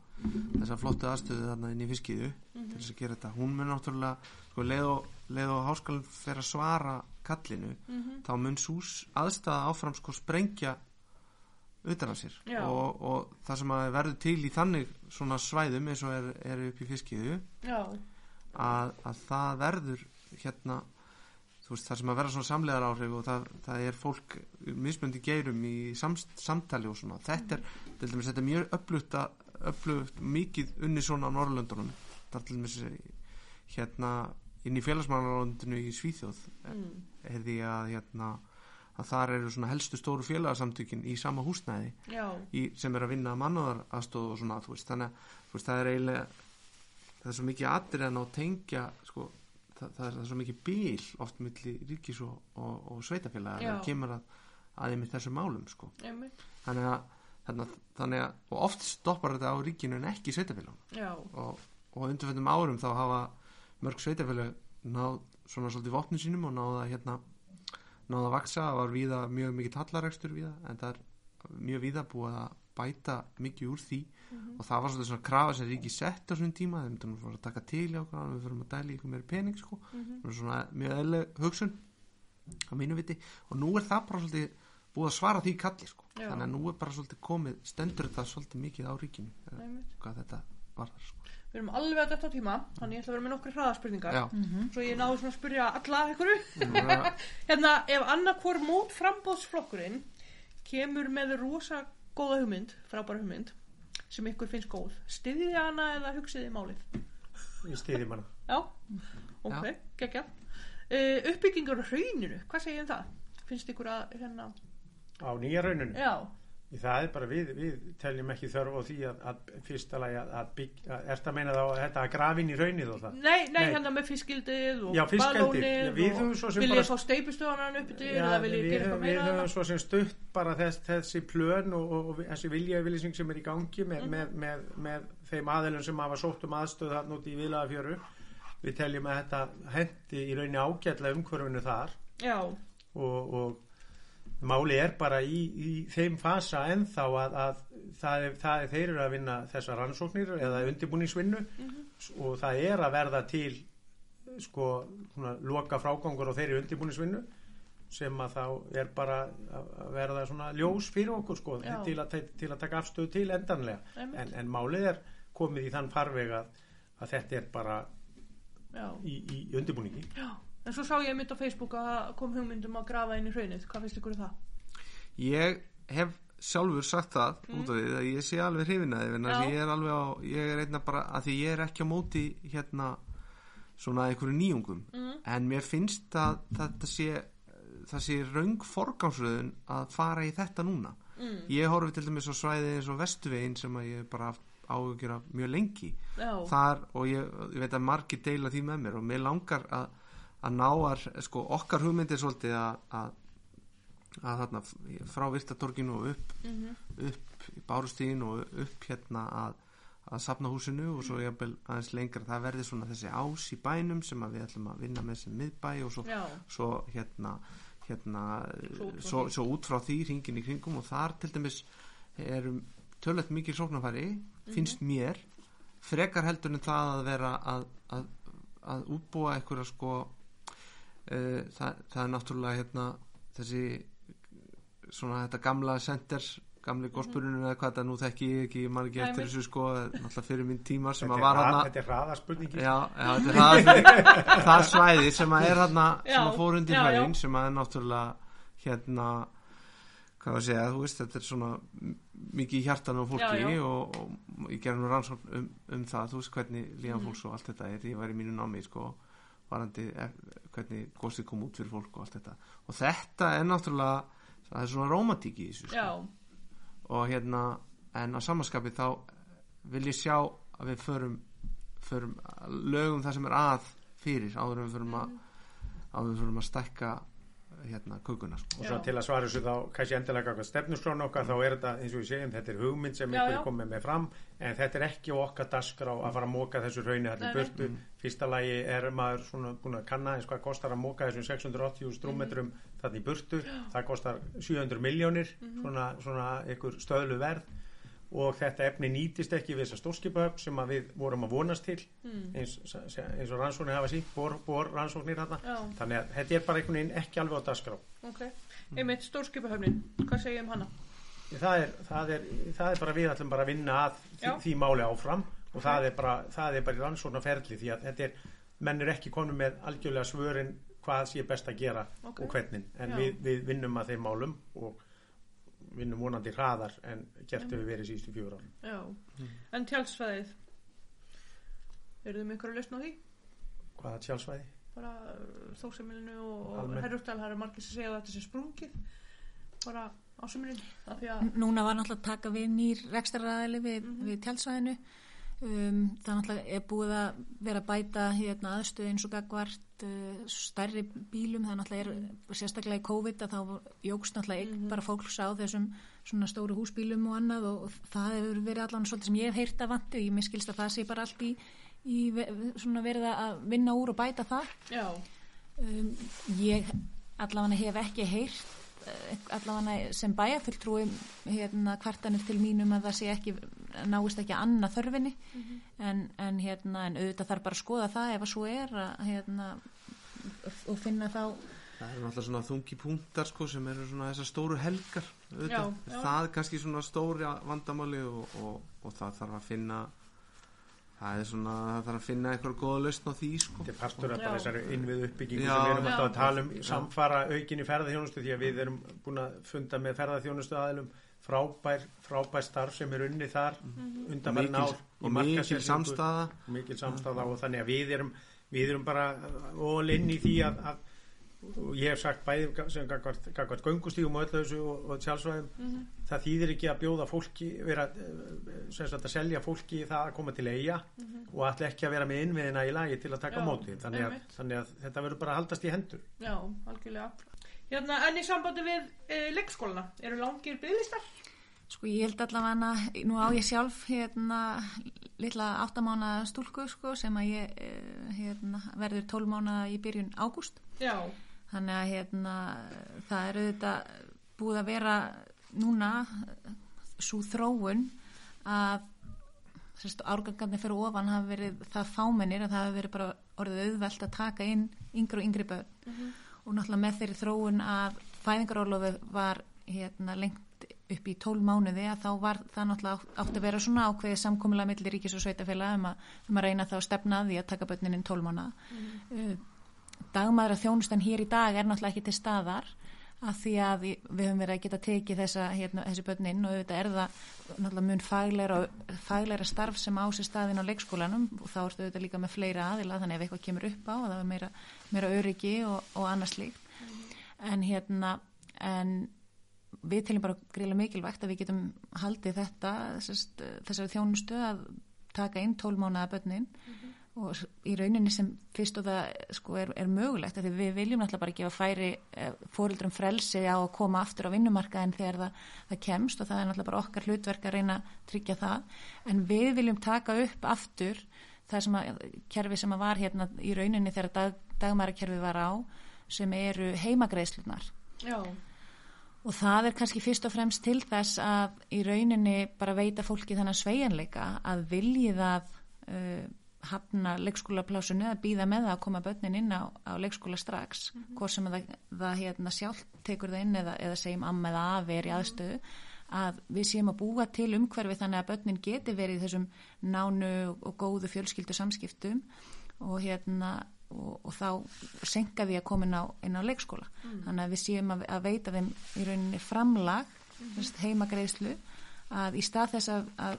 þessa flottu aðstöðu þarna inn í fiskiðu Mhm. til þess að gera þetta hún mun náttúrulega sko leið og, leið og háskálinn fer að svara kallinu Mhm. þá mun sús aðstæða áfram sko sprengja utan af sér og, og það sem að verður til í þannig svona svæðum eins og er, er upp í fiskiðu að, að það verður hérna veist það sem að verða svona samlegar áhrif og það, það er fólk mismöndi geirum í samst, samtali og svona. Þetta er, til dæmis, þetta er mjög upplugt upplugt mikið unni svona á Norrlöndunum það er til dæmis hérna inn í félagsmannarlöndinu í Svíþjóð Mm. heyrði ég að hérna að þar eru svona helstu stóru félagsamtökin í sama húsnæði í, sem er að vinna mannúðar aðstóð og svona veist, þannig að það er eiginlega það er svo mikið aðrið að ná tengja sko, það, það, er, svo mikið bíl oft milli ríkis og, og, og sveitafélaga Já. það kemur að, að einmitt þessum málum sko. Þannig að Þannig að, þannig að, og oft stoppar þetta á ríkinu en ekki sveitafélagum Já. og, og undirföndum árum þá hafa mörg sveitafélag náð svona svolítið vopnum sínum og náða hérna náða að vaksa, það var víða mjög mikið hallarekstur víða, en það er mjög víða búið að bæta mikið úr því og það var svolítið svona krafa sem ríki sett á svona tíma, þeim myndum að taka til í okkur, við fyrir að dæla í ykkur meiri pening sko, Mhm. svona mjög eðleg hugsun á mínu viti og nú er það bara svolítið búið að svara því kalli sko, þannig að nú er bara svolítið komið, stendur þetta svolítið mikið á ríkinu hvað þetta var þar sko. Við erum alveg að þetta tíma, þannig ég ætla að vera með nokkri hraðaspurningar. Já, Svo ég náðu svona að spyrja alla einhverju. [laughs] Hérna, ef annarkvor mót frambóðsflokkurinn kemur með rosa góða hugmynd, frábæra hugmynd, sem ykkur finnst góð, styðið þið hana eða hugsið þið málið? Ég stiði manna. Já, ok, geggja. Uh, uppbyggingur á hrauninu, hvað segir þið um það? Finnst ykkur að, hérna, Á nýja rauninu. já, Það er bara við, við teljum ekki þörf á því að, að fyrsta lagi að, að byggja, ertu að meina þá að þetta að grafin í raunið og það? Nei, nei, hérna með fiskildið og balónið við svo og sem vil ég fá steipustöðunan upp til ég við, við meira höfum svo sem stutt bara þess, þessi plön og, og, og þessi viljaðvillising sem er í gangi með, Mhm. með, með, með þeim aðeilum sem hafa sótt um aðstöð þarna út í vilaðafjöru við teljum að þetta hendi í rauninni ágætlega umhverfinu þar. Já, og, og máli er bara í, í þeim fasa ennþá að, að það er, það er þeir eru að vinna þessar rannsóknir eða undirbúningsvinnu og það er að verða til sko svona, loka frágangur á þeirri undirbúningsvinnu sem að þá er bara að verða svona ljós fyrir okkur sko til að, til að taka afstöðu til endanlega. En, en málið er komið í þann farveg að, að þetta er bara í, í undirbúningi. Já En svo sá ég mitt á Facebook að kom hugmyndum að grafa inn í hraunið Hvað finnst ykkur um það? ég hef sjálfur sagt það út af því að ég sé alveg hrifin að því Mm. Já. ég er alveg á, ég er einna bara að því ég er ekki á móti hérna svona einhverju nýjungum Mm. en mér finnst að þetta sé það sé raung forgámsröðun að fara í þetta núna Mm. ég horfi til dæmis á svæði eins og vestuvegin sem að ég bara haft áhugjur af mjög lengi Já, þar og ég, ég veit að margir deila því með mér og mér langar að, að ná að sko okkar hugmyndir svolítið að, að, að þarna frá Virtatorginu og upp, Mhm. upp í Bárustíðin og upp hérna að, að safnahúsinu og svo jafnvel aðeins lengra það verði svona þessi ás í bænum sem við ætlum að vinna með sem miðbæ og svo, svo hérna hérna, Svo svo, út frá því hringin í kringum og þar til dæmis erum tölvöld mikil sóknarfæri finnst Mhm. mér frekar heldur en það að vera að, að, að útbúa einhverja sko það, það er náttúrulega hérna þessi svona þetta gamla center gamli góðspurunum eða hvað það nú þekki ég ekki, ég man ekki eftir þessu sko náttúrulega fyrir minn tíma sem þetta að var hana þetta er hraðaspurningi Já, já, þetta er það, [laughs] það svæði sem að er þarna sem að fór undir hræðin sem að er náttúrulega hérna hvað að segja, þú veist, þetta er svona mikið í hjartan á fólki Já, já. Og, og ég gerði nú rannsókn um, um það þú veist hvernig líðan Mhm. fólks og allt þetta er því ég var í mínu námi sko, varandi eh, hvernig góðstig kom út fyrir fólk og allt þetta. Og þetta er náttúrulega það er svona rómatík í þessu sko. Og hérna en á samanskapi þá vil ég sjá að við förum, förum lögum það sem er að fyrir áður en við förum að áður en við förum að stækka hérna kökuna sko. og svo til að svara þessu þá kannski endilega hvað stefnuskrán okkar þá er þetta eins og við segjum þetta er hugmynd sem ykkur er komið með fram en þetta er ekki okkar dasgrá að fara að móka þessu raunni allir burtu fyrsta lagi er maður svona búin að kanna eins hvað kostar að móka þessum 680 strúmetrum Mhm. þarna í burtu það kostar 700 miljónir Mhm. svona, svona ykkur stöðlu verð og þetta efni nýtist ekki við þessa stórskipahöfn sem við vorum að vonast til. Mm. eins, eins og rannsóknir hafa sínt bor, bor rannsóknir já, þannig að þetta er bara einhvern veginn ekki alveg á dasgrá ok. Einmitt stórskipahöfnin, hvað segir um hana? það er, það, er, það er bara við ætlum bara að vinna að því, því máli áfram og það er bara, það er bara í rannsóknarferli því að þetta er, menn er ekki konum með algjörlega svörin hvað sé best að gera Ok. og hvernig, en við, við vinnum að þeim málum og vinnum vonandi hraðar en gert hefur verið síðustu fjögur árum Já, en tjálsfæðið eru þið með einhverju lausn á því? hvaða tjálsvæði? bara þóksamilinu og, herrústal það eru margir sem segja að þetta sé sprungið. Bara á sumilinu af því að Núna var náttúrulega að taka við nýr rekstraræðili við, Mhm. við tjálsvæðinu um, það náttúrulega er búið að vera að bæta hérna, aðstöð eins og gagvart uh, stærri bílum. Það náttúrulega er sérstaklega í COVID að þá jógst náttúrulega eign Mhm. bara fólks á þessum svona stóru húsbílum og annað og, og það hefur verið allan svolítið sem ég hef heyrt að vanti og ég miskilst að það sé bara allt í, í svona verið að vinna úr og bæta það. Um, ég allavega hef ekki heyrt eh, allavega sem bæjarfulltrúi hérna kvartanir til mínum að það sé ekki náist ekki að anna þörfinni en, en hérna en auðvitað þarf bara að skoða það ef að svo er að hérna og finna þá það er náttúrulega svona þungi punktar sko, sem eru svona þessar stóru helgar auðvitað. Já, já. það er kannski svona stóri vandamáli og, og, og það þarf að finna það er svona það þarf að finna eitthvað góða lausn á því sko. Þetta er partur af bara þessari innvið uppbyggingu Já. sem við erum alltaf að tala um samfara aukinni ferðarþjónustu því að við erum búin að funda með ferðarþjónustu aðilum frábær, frábær starf sem er unni þar undanfærin Mikil- ár í og mikil samstaða. Mikil samstæða og þannig að við erum við erum bara all inn í því að, að ég hef sagt bæði sem gagvart göngustígum og öllu þessu og, og sjálfsvæðum það þýðir ekki að bjóða fólki vera sem sagt að selja fólki það að koma til eiga og ætla ekki að vera með innviðina í lagi til að taka Já, móti. Þannig að, þannig að þetta verður bara að haldast í hendur. Já, algjörlega. Hérna, en í sambandi við e, leikskólana, eru langir bygglistar? Sko ég held allavega nú á ég sjálf hérna litla áttamána stúlku sko sem að ég eh, hérna, verður tólmána í byrjun ágúst. Já, þannig að hérna það eru þetta búið að vera núna svo þróun að árgangarnir fyrir ofan hafa verið það fámennir að það hafa verið bara orðið auðvelt að taka inn yngri og yngri börn og náttúrulega með þeirri þróun að fæðingarorlofið var hérna lengt upp í tól mánuði að þá var það náttúrulega átt að vera svona ákveðið samkomulega millir ríkis og sveitafélag um, að- um að reyna þá að stefna að að taka börnin inn tól mánuða mm. Dagmaður að þjónustan hér í dag er náttúrulega ekki til staðar af því að við höfum verið að geta tekið þessa, hérna, þessi börnin og auðvitað er það náttúrulega mun fagleira, fagleira starf sem á sér staðin á leikskólanum og þá ertu auðvitað líka með fleira aðila þannig ef eitthvað kemur upp á og það er meira, meira öryggi og, og annars líkt en hérna en við teljum bara gríla mikilvægt að við getum haldið þetta sest, þessari þjónustu að taka inn tólmánaða börnin. Og s- í rauninni sem fyrst og það sko, er, er mögulegt því við viljum náttúrulega bara gefa færi eh, fóreldrum frelsi á að koma aftur á vinnumarkaðin þegar það, það kemst og það er náttúrulega bara okkar hlutverk að reyna að tryggja það. En við viljum taka upp aftur það sem að kerfi sem að var hérna í rauninni þegar dag, dagmærakerfi var á sem eru heimagreislunar já, og það er kannski fyrst og fremst til þess að í rauninni bara veita fólki þannig sveigjanleika að viljið að uh, hafna leikskólaplásinu að býða með það að koma börnin inn á, á leikskóla strax hvort sem það, það hérna sjálf tekur það inn eða, eða segjum amma eða afi er í aðstöðu að við séum að búa til umhverfi þannig að börnin geti verið þessum nánu og góðu fjölskyldu samskiptum og hérna og, og þá senka því að koma inn á, inn á leikskóla. Þannig að við séum að, að veita þeim í rauninni framlag mm. heimagreislu að í stað þess að, að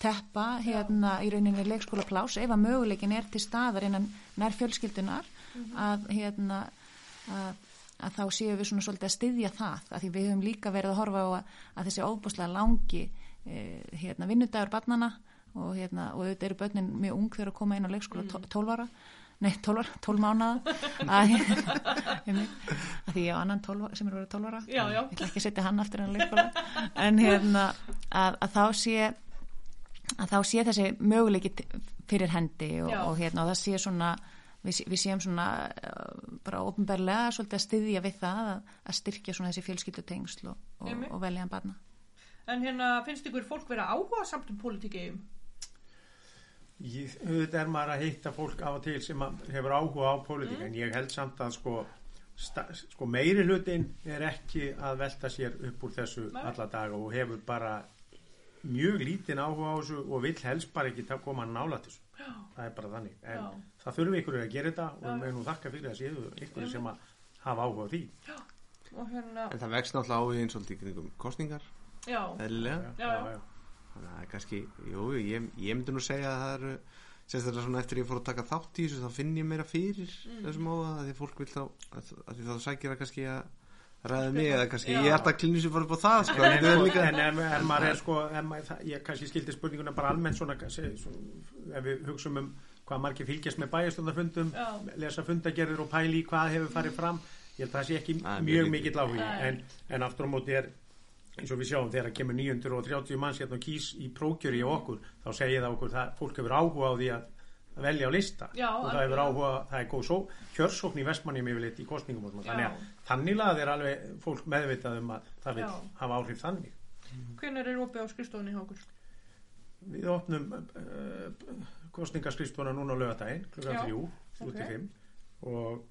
teppa hérna í rauninni leikskóla plás ef að möguleikin er til staðar innan nær fjölskyldunar að hérna að, að þá séum við svona svolítið að styðja það að því við höfum líka verið að horfa á að, að þessi óbúslega langi eh, hérna vinnudagur barnana og hérna og auðvitað eru börnin mjög ung þegar að koma inn á leikskóla mm. 12 ára nei 12 ára, 12 mánuða að, að því ég á annan 12, sem er verið 12 ára Já, já. ég ætla ekki að setja hann aftur en leikskóla en hérna að, að þá sé að þá sé þessi möguleiki fyrir hendi og, og hérna og það sé svona við, við séum svona uh, bara ofnbærlega svolítið að styðja við það að, að styrkja svona þessi fjölskyldutengsl og, og, og veljaðan barna en hérna finnst ykkur fólk vera áhuga samt um pólitíkið? Auðvitað er maður að hitta fólk af og til sem hefur áhuga á pólitík Mm. en ég held samt að sko, sta, sko meiri hlutin er ekki að velta sér upp úr þessu Nei. alla daga og hefur bara mjög lítinn áhuga á þessu og vill helst bara ekki koma nála þessu Já, það er bara þannig. En Já. það þurfi ykkur að gera þetta og við megum nú þakka fyrir að séu ykkur sem að hafa áhuga á því. Og hérna, En það vext náttúrulega áhugin svolítið í kringum kostningar, eðlilega. Þannig að það er kannski, jú, ég, ég myndi nú segja að það eru, sérstaklega svona eftir ég fór að taka þátt í þessu, þá finn ég meira fyrir þessum áhuga, að því fólk vil þá, að, að því þá sækir það kannski að ræða mig eða kannski, Já. ég er alltaf klínur sem fór upp á það, sko, en en, það er líka, en ef, ef maður er sko maður, það, ég kannski skildi spurninguna bara almennt svona, se- svo- ef við hugsaum um hvað margir fylgjast með bæjastöndarfundum Já. lesa fundagerðir og pæli í hvað hefur farið fram ég held að það sé ekki Það er mjög mikill áhugi Nei. en, en aftur á móti er eins og við sjáum þegar kemur 930 manns hérna og kýs í prókjöri á okkur þá segir það okkur að fólk hefur áhuga á því að að velja á lista Já, og það hefur áhuga, það er góð svo, kjörsókn í Vestmanni með yfirleitt í kostningum þannig Já. að þannig lað er alveg fólk meðvitað um að það vil Já. hafa áhrif þannig hvenær er opið á skrifstofunni hjá okkur? Við opnum uh, kostningaskrifstofuna núna á lögadaginn klukkan Já, 3, 3 til 5 og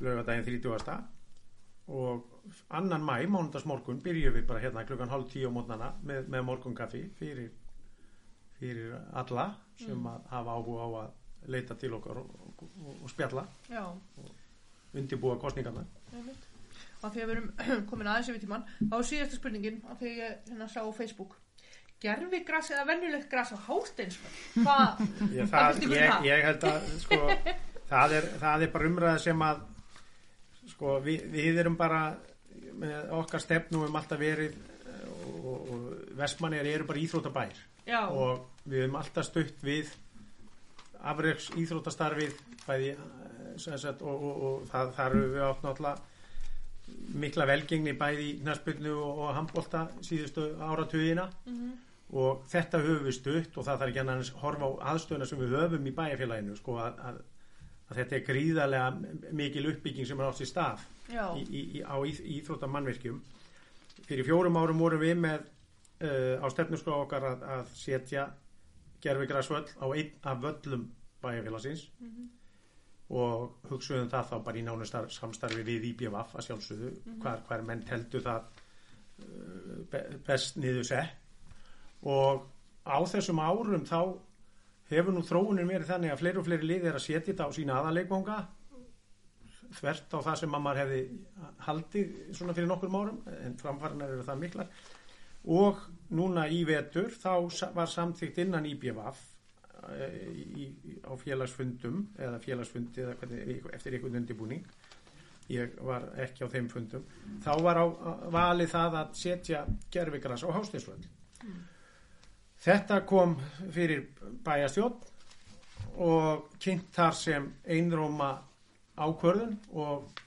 lögadaginn 30. og annan mæ, mánudagsmorgun byrjum við bara hérna klukkan hálf 10 á mótnana með, með morgunkaffi fyrir, fyrir alla sem Mm. að hafa áhuga á að leita til okkar og, og, og spjalla Já, undirbúa kostningarna. Og því að við erum [clears throat] komin aðeins yfir tíman, þá er síðasta spurningin að því ég hérna sá á Facebook. Gerfi gras eða venjulegt gras á hásteinsfell? Hvað? [laughs] finnst ykkur um ég, það? ég held að sko, [laughs] það, er, það er bara umræða sem að sko við, við erum bara með okkar stefnum um alltaf verið eh, og, og vestmannir eru bara íþrótabær og við höfum alltaf stutt við afreiks íþrótastarfið bæði eh, sagt, og, og, og það, þar höfum við átt náttúrulega mikla velgengni bæði í næspilnu og, og handbólta síðustu áratugina. Og þetta höfum við stutt og það þarf ekki annars horfa á aðstöðuna sem við höfum í bæjarfélaginu sko að, að, að þetta er gríðarlega mikil uppbygging sem er átt í stað í, í, í, á íþ, íþróttamannvirkjum. Fyrir fjórum árum vorum við með uh, á stefnuskrá okkar að, að setja gerfigrasvöll á einn af völlum bæjarfélagsins. Og hugsuðum það þá bara í nánustar samstarfi við IBVF að sjálfsögðu. Hvar, hvar menn teldu það uh, be, best niður sett. Og á þessum árum þá hefur nú þróunin verið þannig að fleiri og fleiri liðir að setja þetta á sína aðaleikvanga þvert á það sem að maður hefði haldið svona fyrir nokkur árum en framfarinar eru það miklar. Og núna í vetur þá var samþygt innan IBVF eh, á félagsfundum eða félagsfundi eða hvernig, eftir einhvern undirbúning. Ég var ekki á þeim fundum. Þá var á valið það að setja gerfigras á hástinsvöld þetta kom fyrir bæjastjórn og kynnt þar sem einróma ákvörðun og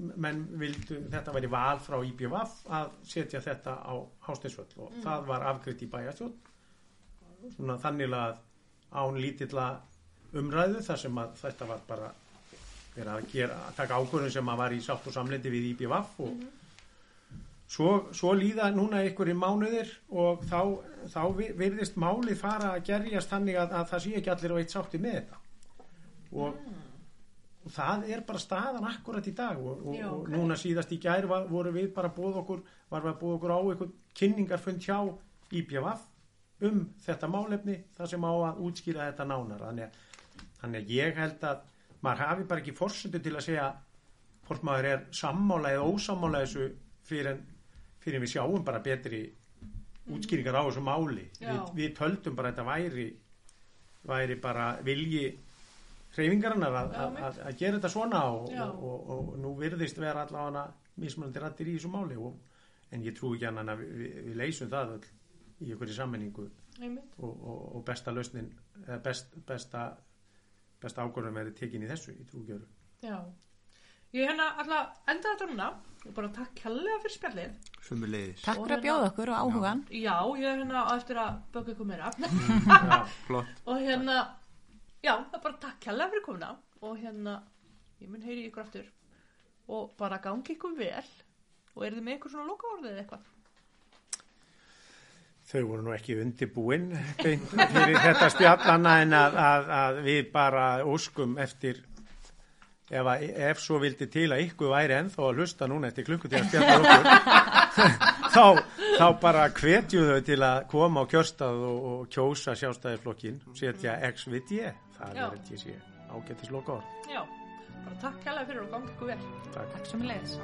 menn vildu, þetta væri val frá IBVF að setja þetta á hástinsvöld og það var afgriðt í bæjastjórn svona þannig að án lítilla umræðu þar sem að þetta var bara verið að gera, að taka ákvörðun sem að var í sátt og samlendi við IBVF og svo, svo líða núna í mánuðir og þá, þá vi- virðist málið fara að gerjast þannig að, að það sé ekki allir á eitt sátti með þetta. Og, og það er bara staðan akkurat í dag og, og, Já, og ok. núna síðast í gær var, voru við bara búið okkur var við að búið okkur á ykkur kynningarfund hjá IBVF um þetta málefni þar sem á að útskýra þetta nánar. Þannig að, þannig að ég held að maður hafi bara ekki forsöndu til að segja hvort maður er sammála eða ósammála þessu fyrir, en, fyrir en við sjáum bara betri útskýringar á þessu máli. Við, við töldum bara að þetta væri væri bara vilji hreyfingarinnar að, Já, að, að, gera þetta svona og, Já. og, og, og nú virðist vera allavega mismunandi rættir í þessu máli og, en ég trú ekki annan að við, við, leysum það öll í einhverju sammenningu og, og, og besta lausnin eða best, besta besta ákvörðum verið tekin í þessu í trúgjöru Já. Ég hérna alltaf enda þetta núna og bara takk kærlega fyrir spjallið. Sumur leiðis. Takk fyrir að hérna- bjóða okkur og áhugan. Já, ég er hérna á eftir að böka ykkur meira. [laughs] Já, Flott. og hérna, já, það er bara takk kærlega fyrir komuna og hérna, ég mun heyri ykkur aftur og bara gangi ykkur vel og er þið með ykkur svona loka orðið eða eitthvað? þau voru nú ekki undirbúin beint fyrir þetta spjallana en að, að, að við bara óskum eftir ef, að, ef svo vildi til að ykkur væri ennþá að hlusta núna eftir klukkutíða spjalla okkur [laughs] þá, þá bara hvetju þau til að koma á kjörstað og, og kjósa sjálfstæðisflokkin setja X við D það er þetta sé ágættis loka orð Já, bara takk kærlega fyrir og gangi ykkur vel. Takk. Takk sem leiðis.